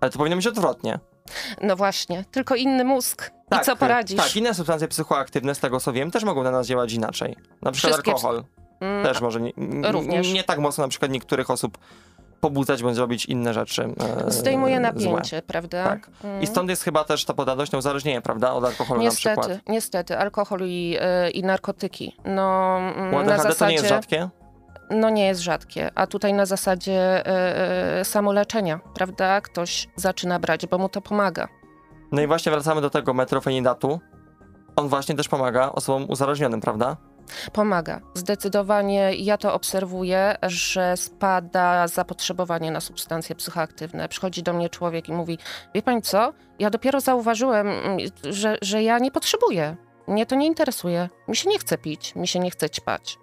Ale to powinno być odwrotnie. No właśnie, tylko inny mózg. I co poradzisz? Tak, inne substancje psychoaktywne, z tego co wiem, też mogą na nas działać inaczej. Na przykład Wszystkie alkohol. Mm, Też może nie, również. nie tak mocno na przykład niektórych osób pobudzać bądź robić inne rzeczy. E, Zdejmuje złe. napięcie, prawda? Tak. Mm. I stąd jest chyba też ta podatność na uzależnienie, prawda? Od alkoholu na przykład. Niestety, niestety, alkohol i, y, i narkotyki. No, mm, U na ADHD to zasadzie, nie jest rzadkie? No nie jest rzadkie, a tutaj na zasadzie y, y, samoleczenia, prawda? Ktoś zaczyna brać, bo mu to pomaga. No i właśnie wracamy do tego metrofenidatu. On właśnie też pomaga osobom uzależnionym, prawda? Pomaga. Zdecydowanie ja to obserwuję, że spada zapotrzebowanie na substancje psychoaktywne. Przychodzi do mnie człowiek i mówi: Wie pani co? Ja dopiero zauważyłem, mm, że, że ja nie potrzebuję. Mnie to nie interesuje. Mi się nie chce pić, mi się nie chce ćpać.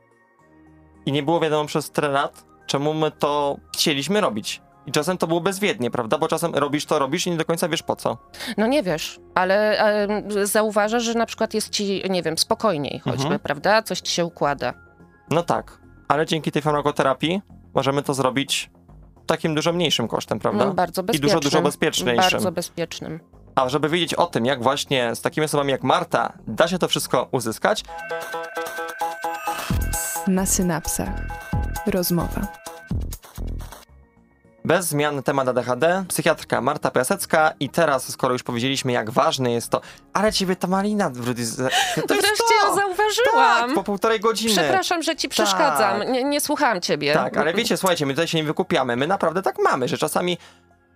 I nie było wiadomo przez tyle lat, czemu my to chcieliśmy robić. I czasem to było bezwiednie, prawda? Bo czasem robisz to, robisz i nie do końca wiesz po co. No nie wiesz, ale em, zauważasz, że na przykład jest ci, nie wiem, spokojniej choćby, Mhm. prawda? Coś ci się układa. No tak, ale dzięki tej farmakoterapii możemy to zrobić takim dużo mniejszym kosztem, prawda? No, bardzo I bezpiecznym. dużo, dużo bezpieczniejszym. Bardzo bezpiecznym. A żeby wiedzieć o tym, jak właśnie z takimi osobami jak Marta da się to wszystko uzyskać, Na synapsach. Rozmowa. Bez zmian temat ADHD, psychiatrka Marta Piasecka i teraz, skoro już powiedzieliśmy, jak ważne jest to, ale ciebie ta malina wróci. z- To jest Wreszcie to! ją zauważyłam. Tak, po półtorej godziny. Przepraszam, że ci przeszkadzam. Tak. Nie, nie słuchałam ciebie. Tak, ale wiecie, słuchajcie, my tutaj się nie wykupiamy. My naprawdę tak mamy, że czasami.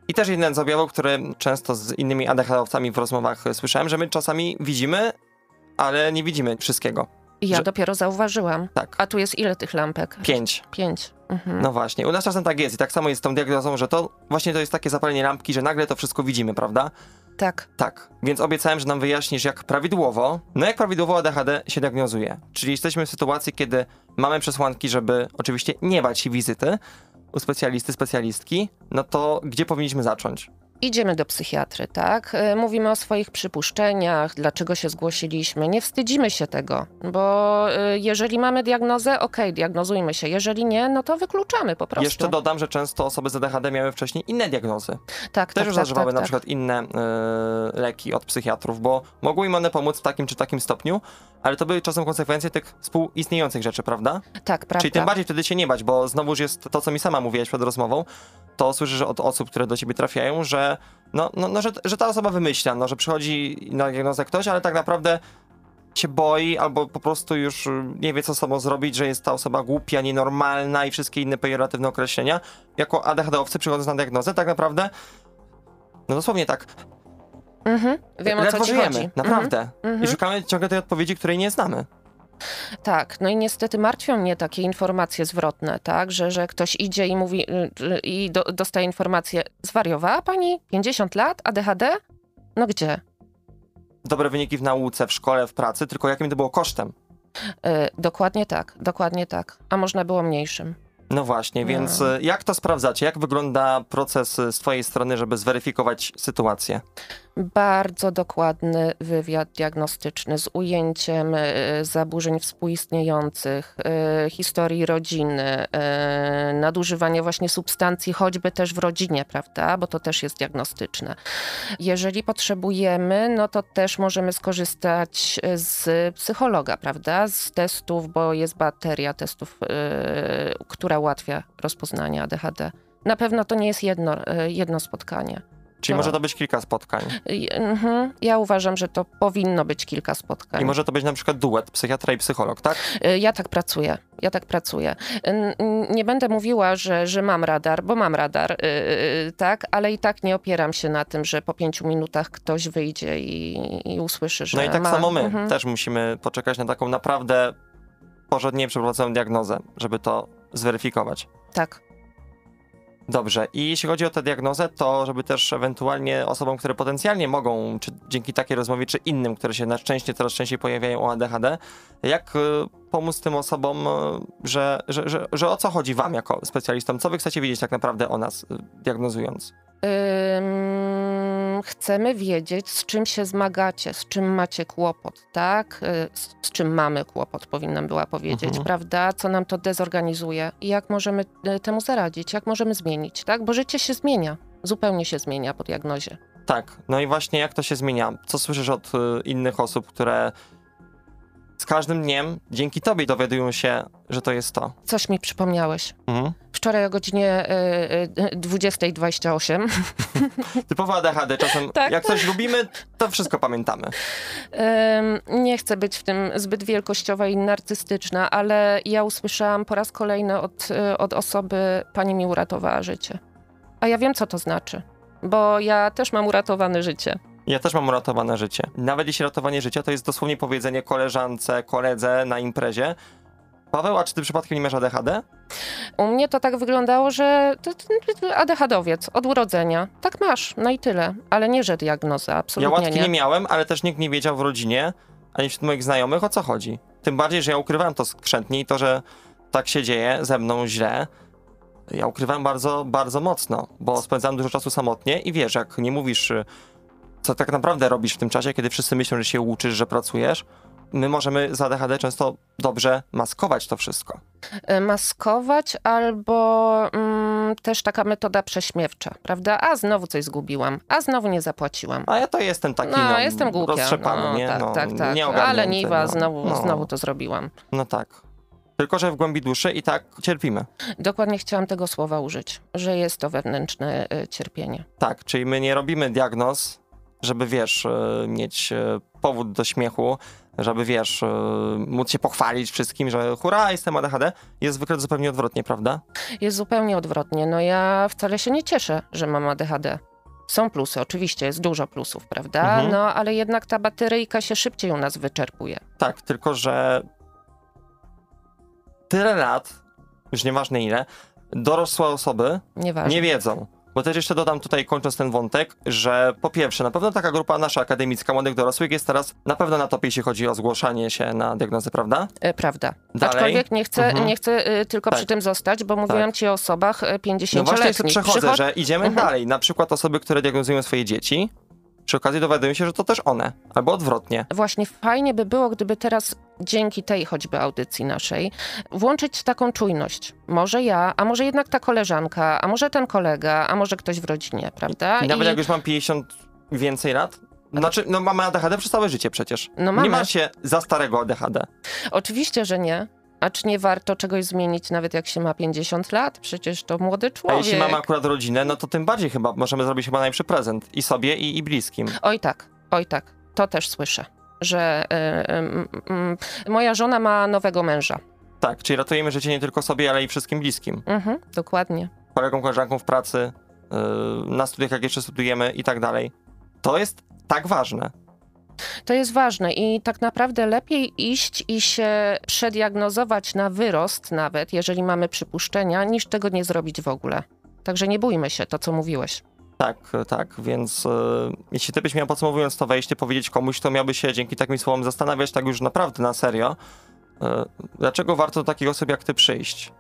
I też jeden z objawów, który często z innymi ADHD-owcami w rozmowach słyszałem, że my czasami widzimy, ale nie widzimy wszystkiego. Ja że- dopiero zauważyłam. Tak. A tu jest ile tych lampek? Pięć. Pięć. Mhm. No właśnie. U nas czasem tak jest i tak samo jest z tą diagnozą, że to właśnie to jest takie zapalenie lampki, że nagle to wszystko widzimy, prawda? Tak. Tak. Więc obiecałem, że nam wyjaśnisz, jak prawidłowo, no jak prawidłowo ADHD się diagnozuje. Czyli jesteśmy w sytuacji, kiedy mamy przesłanki, żeby oczywiście nie bać się wizyty u specjalisty, specjalistki, no to gdzie powinniśmy zacząć? Idziemy do psychiatry, tak? E, Mówimy o swoich przypuszczeniach, dlaczego się zgłosiliśmy. Nie wstydzimy się tego, bo e, jeżeli mamy diagnozę, okej, diagnozujmy się. Jeżeli nie, no to wykluczamy po prostu. Jeszcze dodam, że często osoby z ADHD miały wcześniej inne diagnozy. tak, Też tak, tak, zażywały tak, na tak. przykład inne y, leki od psychiatrów, bo mogły im one pomóc w takim czy takim stopniu, ale to były czasem konsekwencje tych współistniejących rzeczy, prawda? Tak, prawda. Czyli tym bardziej wtedy się nie bać, bo znowuż jest to, co mi sama mówiłaś przed rozmową, to słyszysz od osób, które do ciebie trafiają, że, no, no, no, że, że ta osoba wymyśla, no, że przychodzi na diagnozę ktoś, ale tak naprawdę się boi albo po prostu już nie wie, co z sobą zrobić, że jest ta osoba głupia, nienormalna i wszystkie inne pejoratywne określenia. Jako ADHD-owcy przychodząc na diagnozę, tak naprawdę, no dosłownie tak, Mhm. Wiem, o co ci chodzi. naprawdę. Mhm. I szukamy ciągle tej odpowiedzi, której nie znamy. Tak, no i niestety martwią mnie takie informacje zwrotne, tak, że, że ktoś idzie i mówi y, y, i do, dostaje informację, zwariowała pani 50 lat, ADHD? No gdzie? Dobre wyniki w nauce, w szkole, w pracy, tylko jakim to było kosztem. Y, dokładnie tak, dokładnie tak. A można było mniejszym. No właśnie, więc e, jak to sprawdzacie? Jak wygląda proces e, z twojej strony, żeby zweryfikować sytuację? Bardzo dokładny wywiad diagnostyczny z ujęciem y, zaburzeń współistniejących, historii rodziny, nadużywania właśnie substancji, choćby też w rodzinie, prawda? Bo to też jest diagnostyczne. Jeżeli potrzebujemy, no to też możemy skorzystać z psychologa, prawda? Z testów, bo jest bateria testów, która ułatwia rozpoznanie ADHD. Na pewno to nie jest jedno, y, jedno spotkanie. Czyli No. może to być kilka spotkań. Mhm. Ja uważam, że to powinno być kilka spotkań. I może to być na przykład duet, psychiatra i psycholog, tak? Y, Ja tak pracuję. Ja tak pracuję. Nie będę mówiła, że, że mam radar, bo mam radar, y, tak, ale i tak nie opieram się na tym, że po pięciu minutach ktoś wyjdzie i, i usłyszy, że No i tak ma. samo my Mhm. też musimy poczekać na taką naprawdę porządnie przeprowadzoną diagnozę, żeby to zweryfikować. Tak. Dobrze, i jeśli chodzi o tę diagnozę, to żeby też ewentualnie osobom, które potencjalnie mogą, czy dzięki takiej rozmowie, czy innym, które się na szczęście coraz częściej pojawiają o ADHD, jak y, pomóc tym osobom, y, że, że, że, że o co chodzi wam jako specjalistom? Co wy chcecie wiedzieć tak naprawdę o nas, y, diagnozując? Ym, chcemy wiedzieć, z czym się zmagacie, z czym macie kłopot, tak? Y, Z, z czym mamy kłopot, powinnam była powiedzieć, Mhm. prawda? Co nam to dezorganizuje i jak możemy y, temu zaradzić, jak możemy zmienić, tak? Bo życie się zmienia, zupełnie się zmienia po diagnozie. Tak, no i właśnie jak to się zmienia? Co słyszysz od y, innych osób, które z każdym dniem dzięki tobie dowiadują się, że to jest to? Coś mi przypomniałeś. Mhm. Wczoraj o godzinie y, y, 20.28 Typowo ADHD, czasem Tak. jak coś lubimy, to wszystko pamiętamy. Nie chcę być w tym zbyt wielkościowa i narcystyczna, ale ja usłyszałam po raz kolejny od, y, od osoby, pani mi uratowała życie. A ja wiem, co to znaczy, bo ja też mam uratowane życie. Ja też mam uratowane życie. Nawet jeśli ratowanie życia to jest dosłownie powiedzenie koleżance, koledze na imprezie. Paweł, a czy ty przypadkiem nie masz ADHD? U mnie to tak wyglądało, że ADHDowiec od urodzenia. Tak masz, no i tyle. Ale nie, że diagnoza, Ja absolutnie łatki nie miałem, ale też nikt nie wiedział w rodzinie, ani wśród moich znajomych o co chodzi. Tym bardziej, że ja ukrywałem to skrzętnie i to, że tak się dzieje ze mną źle, ja ukrywałem bardzo, bardzo mocno, bo spędzałem dużo czasu samotnie i wiesz, jak nie mówisz, y, co tak naprawdę robisz w tym czasie, kiedy wszyscy myślą, że się uczysz, że pracujesz, my możemy z ADHD często dobrze maskować to wszystko. Y, maskować albo mm, też taka metoda prześmiewcza, prawda? A znowu coś zgubiłam, a znowu nie zapłaciłam. A ja to jestem taki, No, no, jestem głupia. roztrzepany, no, nie? tak, no, tak, tak. Ale niwa, no. znowu, no. znowu to zrobiłam. No tak. tylko że w głębi duszy i tak cierpimy. Dokładnie chciałam tego słowa użyć, że jest to wewnętrzne e, cierpienie. Tak, czyli my nie robimy diagnoz, żeby wiesz, e, mieć e, powód do śmiechu, żeby wiesz, e, móc się pochwalić wszystkim, że hurra, jestem ADHD. Jest zwykle zupełnie odwrotnie, prawda? Jest zupełnie odwrotnie. No ja wcale się nie cieszę, że mam ADHD. Są plusy, oczywiście, jest dużo plusów, prawda? Mhm. No ale jednak ta bateryjka się szybciej u nas wyczerpuje. Tak, tylko że tyle lat, już nieważne ile, dorosłe osoby Nieważne. nie wiedzą. Bo też jeszcze dodam tutaj, kończąc ten wątek, że po pierwsze, na pewno taka grupa nasza akademicka młodych dorosłych jest teraz na pewno na topie, jeśli chodzi o zgłaszanie się na diagnozę, prawda? E, Prawda. Dalej? Aczkolwiek nie chcę, Mhm. nie chcę e, tylko Tak. przy tym zostać, bo mówiłam ci o osobach e, 50-letnich. No właśnie, przechodzę, Przychod- że idziemy Mhm. dalej. Na przykład osoby, które diagnozują swoje dzieci, przy okazji dowiadują się, że to też one, albo odwrotnie. Właśnie fajnie by było, gdyby teraz dzięki tej choćby audycji naszej włączyć taką czujność. Może ja, a może jednak ta koleżanka, a może ten kolega, a może ktoś w rodzinie, prawda? I nawet jak już mam 50 i więcej lat, znaczy, no mamy ADHD przez całe życie przecież. No mamy. Nie ma się za starego ADHD. Oczywiście, że nie. A czy nie warto czegoś zmienić, nawet jak się ma 50 lat? Przecież to młody A człowiek. jeśli mamy akurat rodzinę, no to tym bardziej chyba możemy zrobić chyba najlepszy prezent i sobie, i, i bliskim. Oj tak, oj tak. To też słyszę, że y, y, moja żona ma nowego męża. Tak, czyli ratujemy życie nie tylko sobie, ale i wszystkim bliskim. Mhm, dokładnie. Kolegom, koleżankom w pracy, yy, na studiach, jak jeszcze studujemy i tak dalej. To jest tak ważne. To jest ważne i tak naprawdę lepiej iść i się przediagnozować na wyrost nawet, jeżeli mamy przypuszczenia, niż tego nie zrobić w ogóle. Także nie bójmy się, to co mówiłeś. Tak, tak, więc yy, jeśli ty byś miał podsumowując to wejście, powiedzieć komuś, to miałby się dzięki takim słowom zastanawiać tak już naprawdę na serio, yy, dlaczego warto do takiej osoby jak ty przyjść?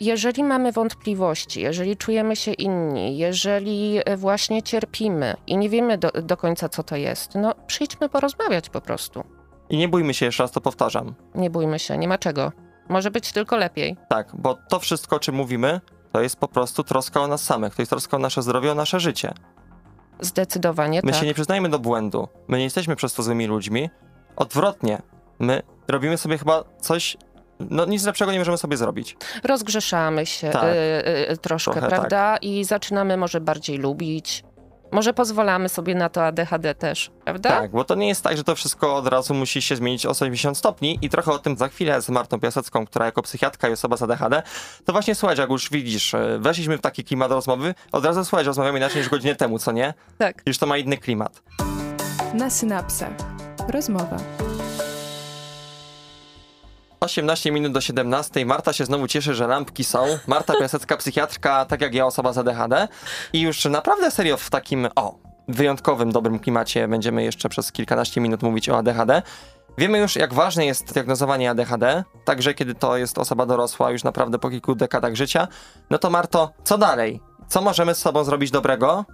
Jeżeli mamy wątpliwości, jeżeli czujemy się inni, jeżeli e, właśnie cierpimy i nie wiemy do, do końca, co to jest, no przyjdźmy porozmawiać po prostu. I nie bójmy się, jeszcze raz to powtarzam. Nie bójmy się, nie ma czego. Może być tylko lepiej. Tak, bo to wszystko, o czym mówimy, to jest po prostu troska o nas samych, to jest troska o nasze zdrowie, o nasze życie. Zdecydowanie My tak. się nie przyznajemy do błędu, my nie jesteśmy przez to złymi ludźmi. Odwrotnie, my robimy sobie chyba coś, no nic lepszego nie możemy sobie zrobić. Rozgrzeszamy się Tak. y, y, troszkę, Trochę prawda? I zaczynamy może bardziej lubić. Może pozwalamy sobie na to ADHD też, prawda? Tak, bo to nie jest tak, że to wszystko od razu musi się zmienić o 80 stopni i trochę o tym za chwilę z Martą Piasecką, która jako psychiatka i osoba z ADHD, to właśnie słuchaj, jak już widzisz, e, weszliśmy w taki klimat rozmowy, od razu słuchaj, rozmawiamy inaczej niż godzinę temu, co nie? tak. Już to ma inny klimat. Na synapsach. Rozmowa. 18 minut do 17. Marta się znowu cieszy, że lampki są. Marta Piasecka, psychiatrka, tak jak ja, osoba z ADHD. I już naprawdę serio w takim, o, wyjątkowym, dobrym klimacie będziemy jeszcze przez kilkanaście minut mówić o ADHD. Wiemy już, jak ważne jest diagnozowanie ADHD, także kiedy to jest osoba dorosła już naprawdę po kilku dekadach życia. No to Marto, co dalej? Co możemy z sobą zrobić dobrego?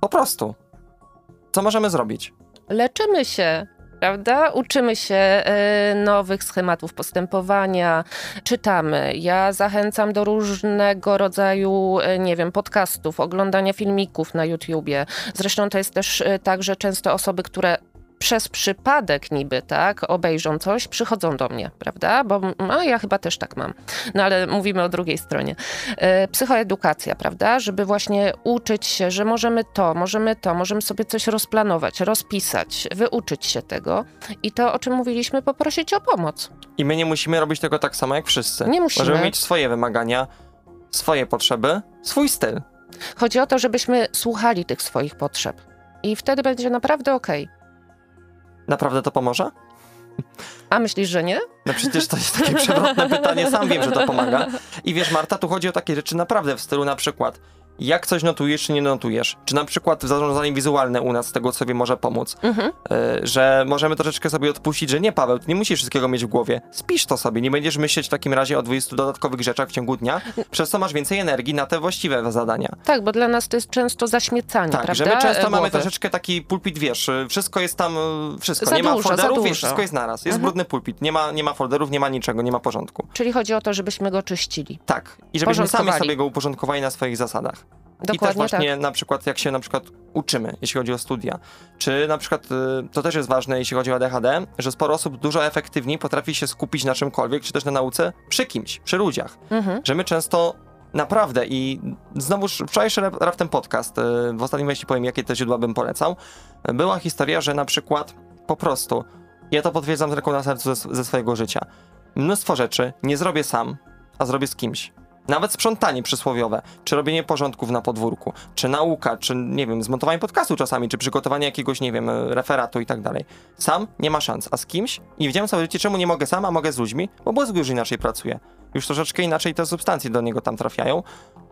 Po prostu. Co możemy zrobić? Leczymy się, prawda? Uczymy się e, nowych schematów postępowania, czytamy. Ja zachęcam do różnego rodzaju, e, nie wiem, podcastów, oglądania filmików na YouTubie. Zresztą to jest też e, tak, że często osoby, które przez przypadek niby, tak, obejrzą coś, przychodzą do mnie, prawda? Bo no, ja chyba też tak mam. No ale mówimy o drugiej stronie. E, psychoedukacja, prawda? Żeby właśnie uczyć się, że możemy to, możemy to, możemy sobie coś rozplanować, rozpisać, wyuczyć się tego i to, o czym mówiliśmy, poprosić o pomoc. I my nie musimy robić tego tak samo jak wszyscy. Nie musimy. Możemy mieć swoje wymagania, swoje potrzeby, swój styl. Chodzi o to, żebyśmy słuchali tych swoich potrzeb i wtedy będzie naprawdę okej. Naprawdę to pomoże? A myślisz, że nie? No przecież to jest takie przewrotne pytanie, sam wiem, że to pomaga. I wiesz, Marta, tu chodzi o takie rzeczy naprawdę w stylu na przykład, jak coś notujesz, czy nie notujesz. Czy na przykład zarządzanie wizualne u nas z tego, co wie, może pomóc. Mhm. Y, że możemy troszeczkę sobie odpuścić, że nie, Paweł, ty nie musisz wszystkiego mieć w głowie. Spisz to sobie, nie będziesz myśleć w takim razie o 20 dodatkowych rzeczach w ciągu dnia, przez co masz więcej energii na te właściwe zadania. Tak, bo dla nas to jest często zaśmiecanie, Tak, prawda? że my często e, mamy troszeczkę taki pulpit, wiesz, wszystko jest tam, wszystko, Za nie ma dużo, za folderów, wiesz, wszystko jest naraz. Jest Mhm. brudny pulpit, nie ma, nie ma folderów, nie ma niczego, nie ma porządku. Czyli chodzi o to, żebyśmy go czyścili. Tak. I żebyśmy sami sobie go uporządkowali na swoich zasadach. I też Dokładnie właśnie na przykład jak się na przykład uczymy, jeśli chodzi o studia. Czy na przykład, y, to też jest ważne, jeśli chodzi o ADHD, że sporo osób dużo efektywniej potrafi się skupić na czymkolwiek, czy też na nauce przy kimś, przy ludziach. Mhm. Że my często naprawdę i znowuż wczorajszy rap- raptem podcast, y, w ostatnim wejściu powiem, jakie te źródła bym polecał, była historia, że na przykład po prostu, ja to potwierdzam z ręką na sercu ze, ze swojego życia, mnóstwo rzeczy nie zrobię sam, a zrobię z kimś. Nawet sprzątanie przysłowiowe, czy robienie porządków na podwórku, czy nauka, czy nie wiem, zmontowanie podcastu czasami, czy przygotowanie jakiegoś, nie wiem, referatu i tak dalej. Sam nie ma szans, a z kimś? I wiedziałem całe życie, czemu nie mogę sam, a mogę z ludźmi, bo mózg już inaczej pracuje. Już troszeczkę inaczej te substancje do niego tam trafiają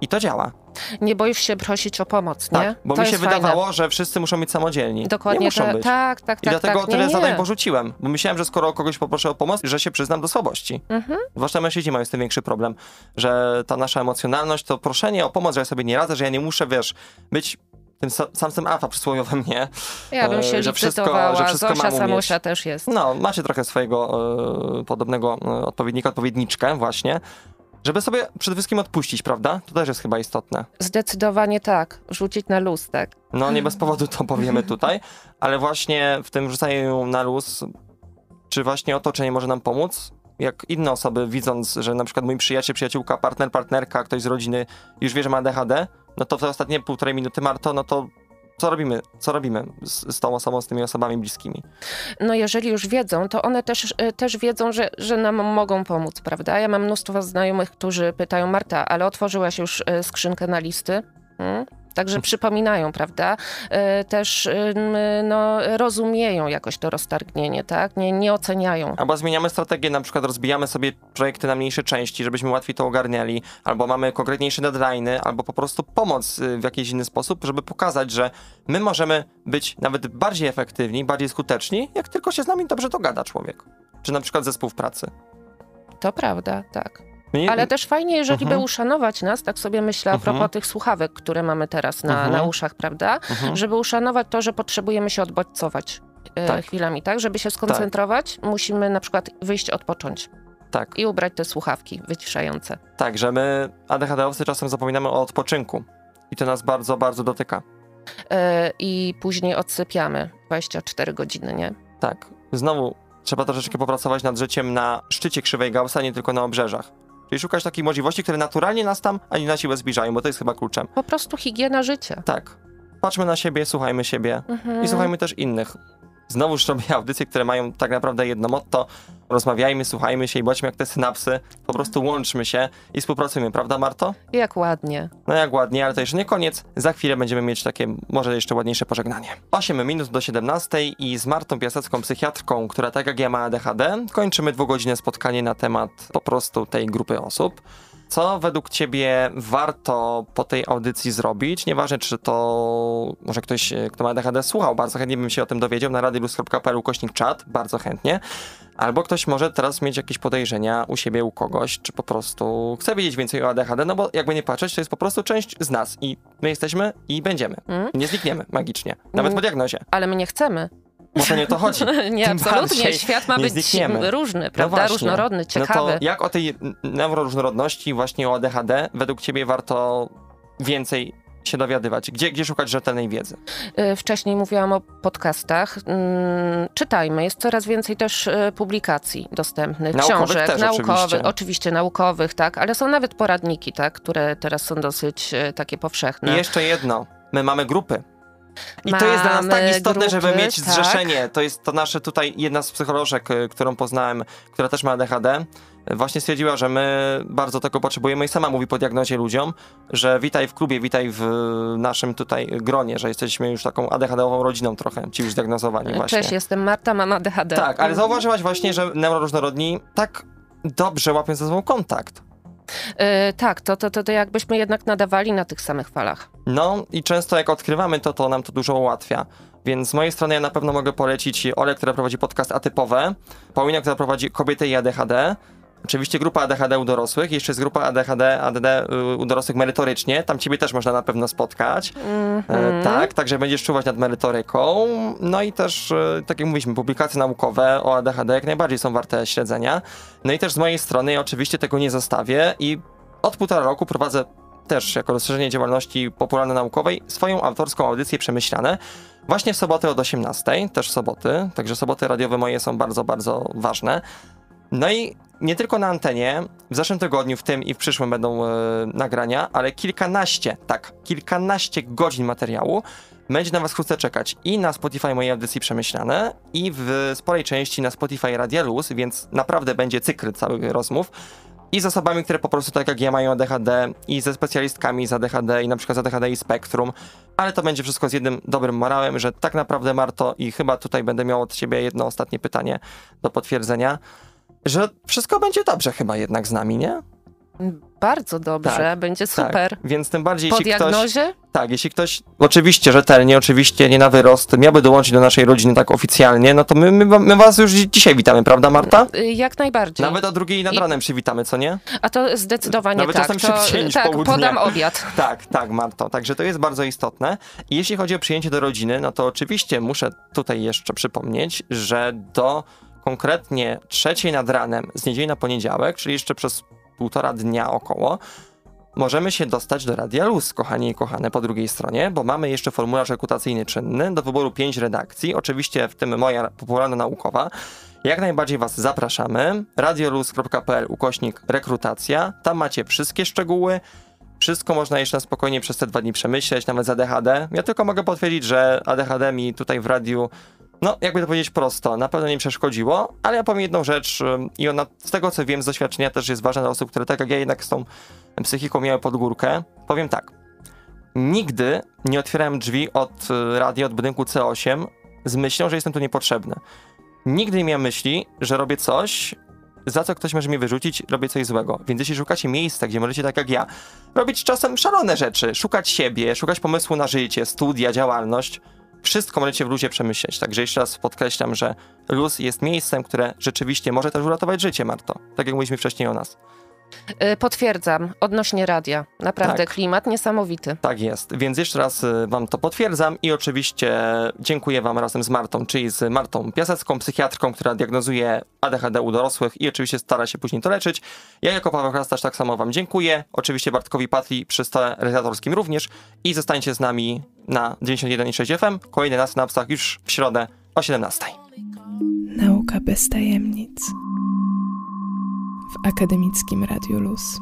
i to działa. Nie boisz się prosić o pomoc, nie? Tak, bo to mi się jest fajne. wydawało, że wszyscy muszą być samodzielni. Dokładnie nie muszą tak, być. tak, tak, I tak. dlatego tak. tyle nie, zadań nie. porzuciłem, bo myślałem, że skoro kogoś poproszę o pomoc, że się przyznam do słabości. Mhm. Zwłaszcza mężczyźni mają z tym większy problem, że ta nasza emocjonalność, to proszenie o pomoc, że ja sobie nie radzę, że ja nie muszę, wiesz, być tym sa- samcem alfa przysłowiowym, nie? Ja bym e, się że wszystko- że wszystko Zosia. Samusia też jest. No, macie trochę swojego e, podobnego e, odpowiednika, odpowiedniczkę właśnie, żeby sobie przede wszystkim odpuścić, prawda? To też jest chyba istotne. Zdecydowanie tak. Rzucić na luz, tak. No nie bez powodu to powiemy tutaj, ale właśnie w tym rzucaniu na luz, czy właśnie otoczenie może nam pomóc? Jak inne osoby widząc, że na przykład mój przyjaciel, przyjaciółka, partner, partnerka, ktoś z rodziny już wie, że ma ADHD, no to w te ostatnie półtorej minuty, Marto, no to co robimy? Co robimy z, z tą osobą, z tymi osobami bliskimi? No jeżeli już wiedzą, to one też, y, też wiedzą, że, że nam mogą pomóc, prawda? Ja mam mnóstwo znajomych, którzy pytają, Marta, ale otworzyłaś już y, skrzynkę na listy? Hmm? Także przypominają, prawda? Y, Też ym, no, rozumieją jakoś to roztargnienie, tak? Nie, nie oceniają. Albo zmieniamy strategię, na przykład rozbijamy sobie projekty na mniejsze części, żebyśmy łatwiej to ogarniali, albo mamy konkretniejsze deadline'y, albo po prostu pomoc y, w jakiś inny sposób, żeby pokazać, że my możemy być nawet bardziej efektywni, bardziej skuteczni, jak tylko się z nami dobrze dogada człowiek. Czy na przykład zespół w pracy. To prawda, tak. Mnie- Ale też fajnie, jeżeli Mhm. by uszanować nas, tak sobie myślę a Mhm. propos tych słuchawek, które mamy teraz na, Mhm. na uszach, prawda? Mhm. Żeby uszanować to, że potrzebujemy się odbodźcować e, Tak. chwilami, tak? Żeby się skoncentrować, musimy na przykład wyjść, odpocząć Tak, i ubrać te słuchawki wyciszające. tak, że my ADHD-owcy czasem zapominamy o odpoczynku. I to nas bardzo, bardzo dotyka. E, I później odsypiamy 24 godziny, nie? Tak, znowu trzeba troszeczkę popracować nad życiem na szczycie krzywej Gaussa, nie tylko na obrzeżach. Czyli szukać takich możliwości, które naturalnie nas tam ani na siłę zbliżają, bo to jest chyba kluczem. Po prostu higiena życia. Tak. Patrzmy na siebie, słuchajmy siebie Mhm. i słuchajmy też innych. Znowuż robię audycje, które mają tak naprawdę jedno motto. Rozmawiajmy, słuchajmy się i bądźmy jak te synapsy. Po prostu łączmy się i współpracujmy, prawda Marto? Jak ładnie. No jak ładnie, ale to jeszcze nie koniec. Za chwilę będziemy mieć takie może jeszcze ładniejsze pożegnanie. 8 minut do 17 i z Martą Piasecką, psychiatrką, która tak jak ja ma ADHD, kończymy dwugodzinne spotkanie na temat po prostu tej grupy osób. Co według Ciebie warto po tej audycji zrobić? Nieważne, czy to może ktoś, e, kto ma ADHD, słuchał, bardzo chętnie bym się o tym dowiedział na radiolus.pl kośnik czat, bardzo chętnie. Albo ktoś może teraz mieć jakieś podejrzenia u siebie, u kogoś, czy po prostu chce wiedzieć więcej o ADHD, no bo jakby nie patrzeć, to jest po prostu część z nas i my jesteśmy i będziemy. Mm? Nie znikniemy magicznie, nawet Mm. po diagnozie, Ale my nie chcemy. To nie o to chodzi. Nie, Tym absolutnie. Świat ma być znikniemy. różny, prawda? właśnie. Różnorodny, ciekawy. No to jak o tej neuroróżnorodności, właśnie o ADHD, według Ciebie warto więcej się dowiadywać? Gdzie, gdzie szukać rzetelnej wiedzy? Y, Wcześniej mówiłam o podcastach. Mm, Czytajmy, jest coraz więcej też y, publikacji dostępnych, Naukowych książek, też naukowych, oczywiście. oczywiście naukowych, tak, ale są nawet poradniki, tak, które teraz są dosyć y, takie powszechne. I jeszcze jedno. My mamy grupy. I to jest dla nas tak istotne, żeby grupy, mieć tak. zrzeszenie. To jest to nasze tutaj, jedna z psycholożek, y, którą poznałem, która też ma ADHD, y, właśnie stwierdziła, że my bardzo tego potrzebujemy i sama mówi po diagnozie ludziom, że witaj w klubie, witaj w naszym tutaj gronie, że jesteśmy już taką ADHD-ową rodziną trochę, ci już zdiagnozowani właśnie. Cześć, jestem Marta, mam ADHD. Tak, ale zauważyłaś właśnie, że neuroróżnorodni tak dobrze łapią ze sobą kontakt. Y, tak, to, to, to, to jakbyśmy jednak nadawali na tych samych falach. No i często jak odkrywamy to, to nam to dużo ułatwia. Więc z mojej strony ja na pewno mogę polecić Ole, która prowadzi podcast Atypowe, Paulina, która prowadzi Kobiety i ADHD, oczywiście grupa ADHD u dorosłych, jeszcze jest grupa ADHD, ADD y, u dorosłych merytorycznie, tam ciebie też można na pewno spotkać. Mhm. E, tak, także będziesz czuwać nad merytoryką. No i też, e, tak jak mówiliśmy, publikacje naukowe o ADHD jak najbardziej są warte śledzenia. No i też z mojej strony ja oczywiście tego nie zostawię i od półtora roku prowadzę też jako rozszerzenie działalności popularno-naukowej, swoją autorską audycję Przemyślane. Właśnie w sobotę od 18, też soboty, także soboty radiowe moje są bardzo, bardzo ważne. No i nie tylko na antenie, w zeszłym tygodniu, w tym i w przyszłym będą e, nagrania, ale kilkanaście, tak, kilkanaście godzin materiału będzie na Was wkrótce czekać i na Spotify mojej audycji Przemyślane i w sporej części na Spotify Radia Luz, więc naprawdę będzie cykl całych rozmów i z osobami, które po prostu tak jak ja mają ADHD i ze specjalistkami z ADHD i na przykład z ADHD i Spektrum, ale to będzie wszystko z jednym dobrym morałem, że tak naprawdę Marto i chyba tutaj będę miał od Ciebie jedno ostatnie pytanie do potwierdzenia, że wszystko będzie dobrze chyba jednak z nami, nie? Bardzo dobrze, Tak, będzie super. Tak, więc tym bardziej Po jeśli ktoś... diagnozie? Tak, jeśli ktoś oczywiście rzetelnie, oczywiście nie na wyrost, miałby dołączyć do naszej rodziny tak oficjalnie, no to my, my, my was już dzisiaj witamy, prawda Marta? Y, Jak najbardziej. Nawet o drugiej nad I- ranem przywitamy, co nie? A to zdecydowanie Nawet tak. czasem to, szybciej niż tak, podam obiad. Tak, tak, Marto. Także to jest bardzo istotne. I jeśli chodzi o przyjęcie do rodziny, no to oczywiście muszę tutaj jeszcze przypomnieć, że do konkretnie trzeciej nad ranem z niedzieli na poniedziałek, czyli jeszcze przez półtora dnia około, możemy się dostać do Radia Luz, kochani i kochane, po drugiej stronie, bo mamy jeszcze formularz rekrutacyjny czynny, do wyboru pięć redakcji, oczywiście w tym moja popularna naukowa. Jak najbardziej Was zapraszamy. radioluz.pl ukośnik rekrutacja. Tam macie wszystkie szczegóły. Wszystko można jeszcze spokojnie przez te dwa dni przemyśleć, nawet z ADHD. Ja tylko mogę potwierdzić, że ADHD mi tutaj w radiu, no jakby to powiedzieć prosto, na pewno nie przeszkodziło, ale ja powiem jedną rzecz i ona z tego co wiem z doświadczenia też jest ważna dla osób, które tak jak ja jednak z tą psychiką miały pod górkę. Powiem tak, nigdy nie otwierałem drzwi od y, radia, od budynku C8 z myślą, że jestem tu niepotrzebny. Nigdy nie miałem myśli, że robię coś, za co ktoś może mnie wyrzucić, robię coś złego. Więc jeśli szukacie miejsca, gdzie możecie tak jak ja, robić czasem szalone rzeczy, szukać siebie, szukać pomysłu na życie, studia, działalność, wszystko możecie w luzie przemyśleć. Także jeszcze raz podkreślam, że luz jest miejscem, które rzeczywiście może też uratować życie, Marto. Tak jak mówiliśmy wcześniej o nas. Y, Potwierdzam, odnośnie radia. Naprawdę Tak. klimat niesamowity. Tak jest, więc jeszcze raz y, wam to potwierdzam i oczywiście dziękuję wam razem z Martą, czyli z Martą Piasecką, psychiatrką, która diagnozuje ADHD u dorosłych i oczywiście stara się później to leczyć. Ja jako Paweł Chrastacz tak samo wam dziękuję, oczywiście Bartkowi Patli przy stole realizatorskim również i zostańcie z nami na 91,6 FM, kolejny na synapsach już w środę o 17. Nauka bez tajemnic. W akademickim Radiu Luz.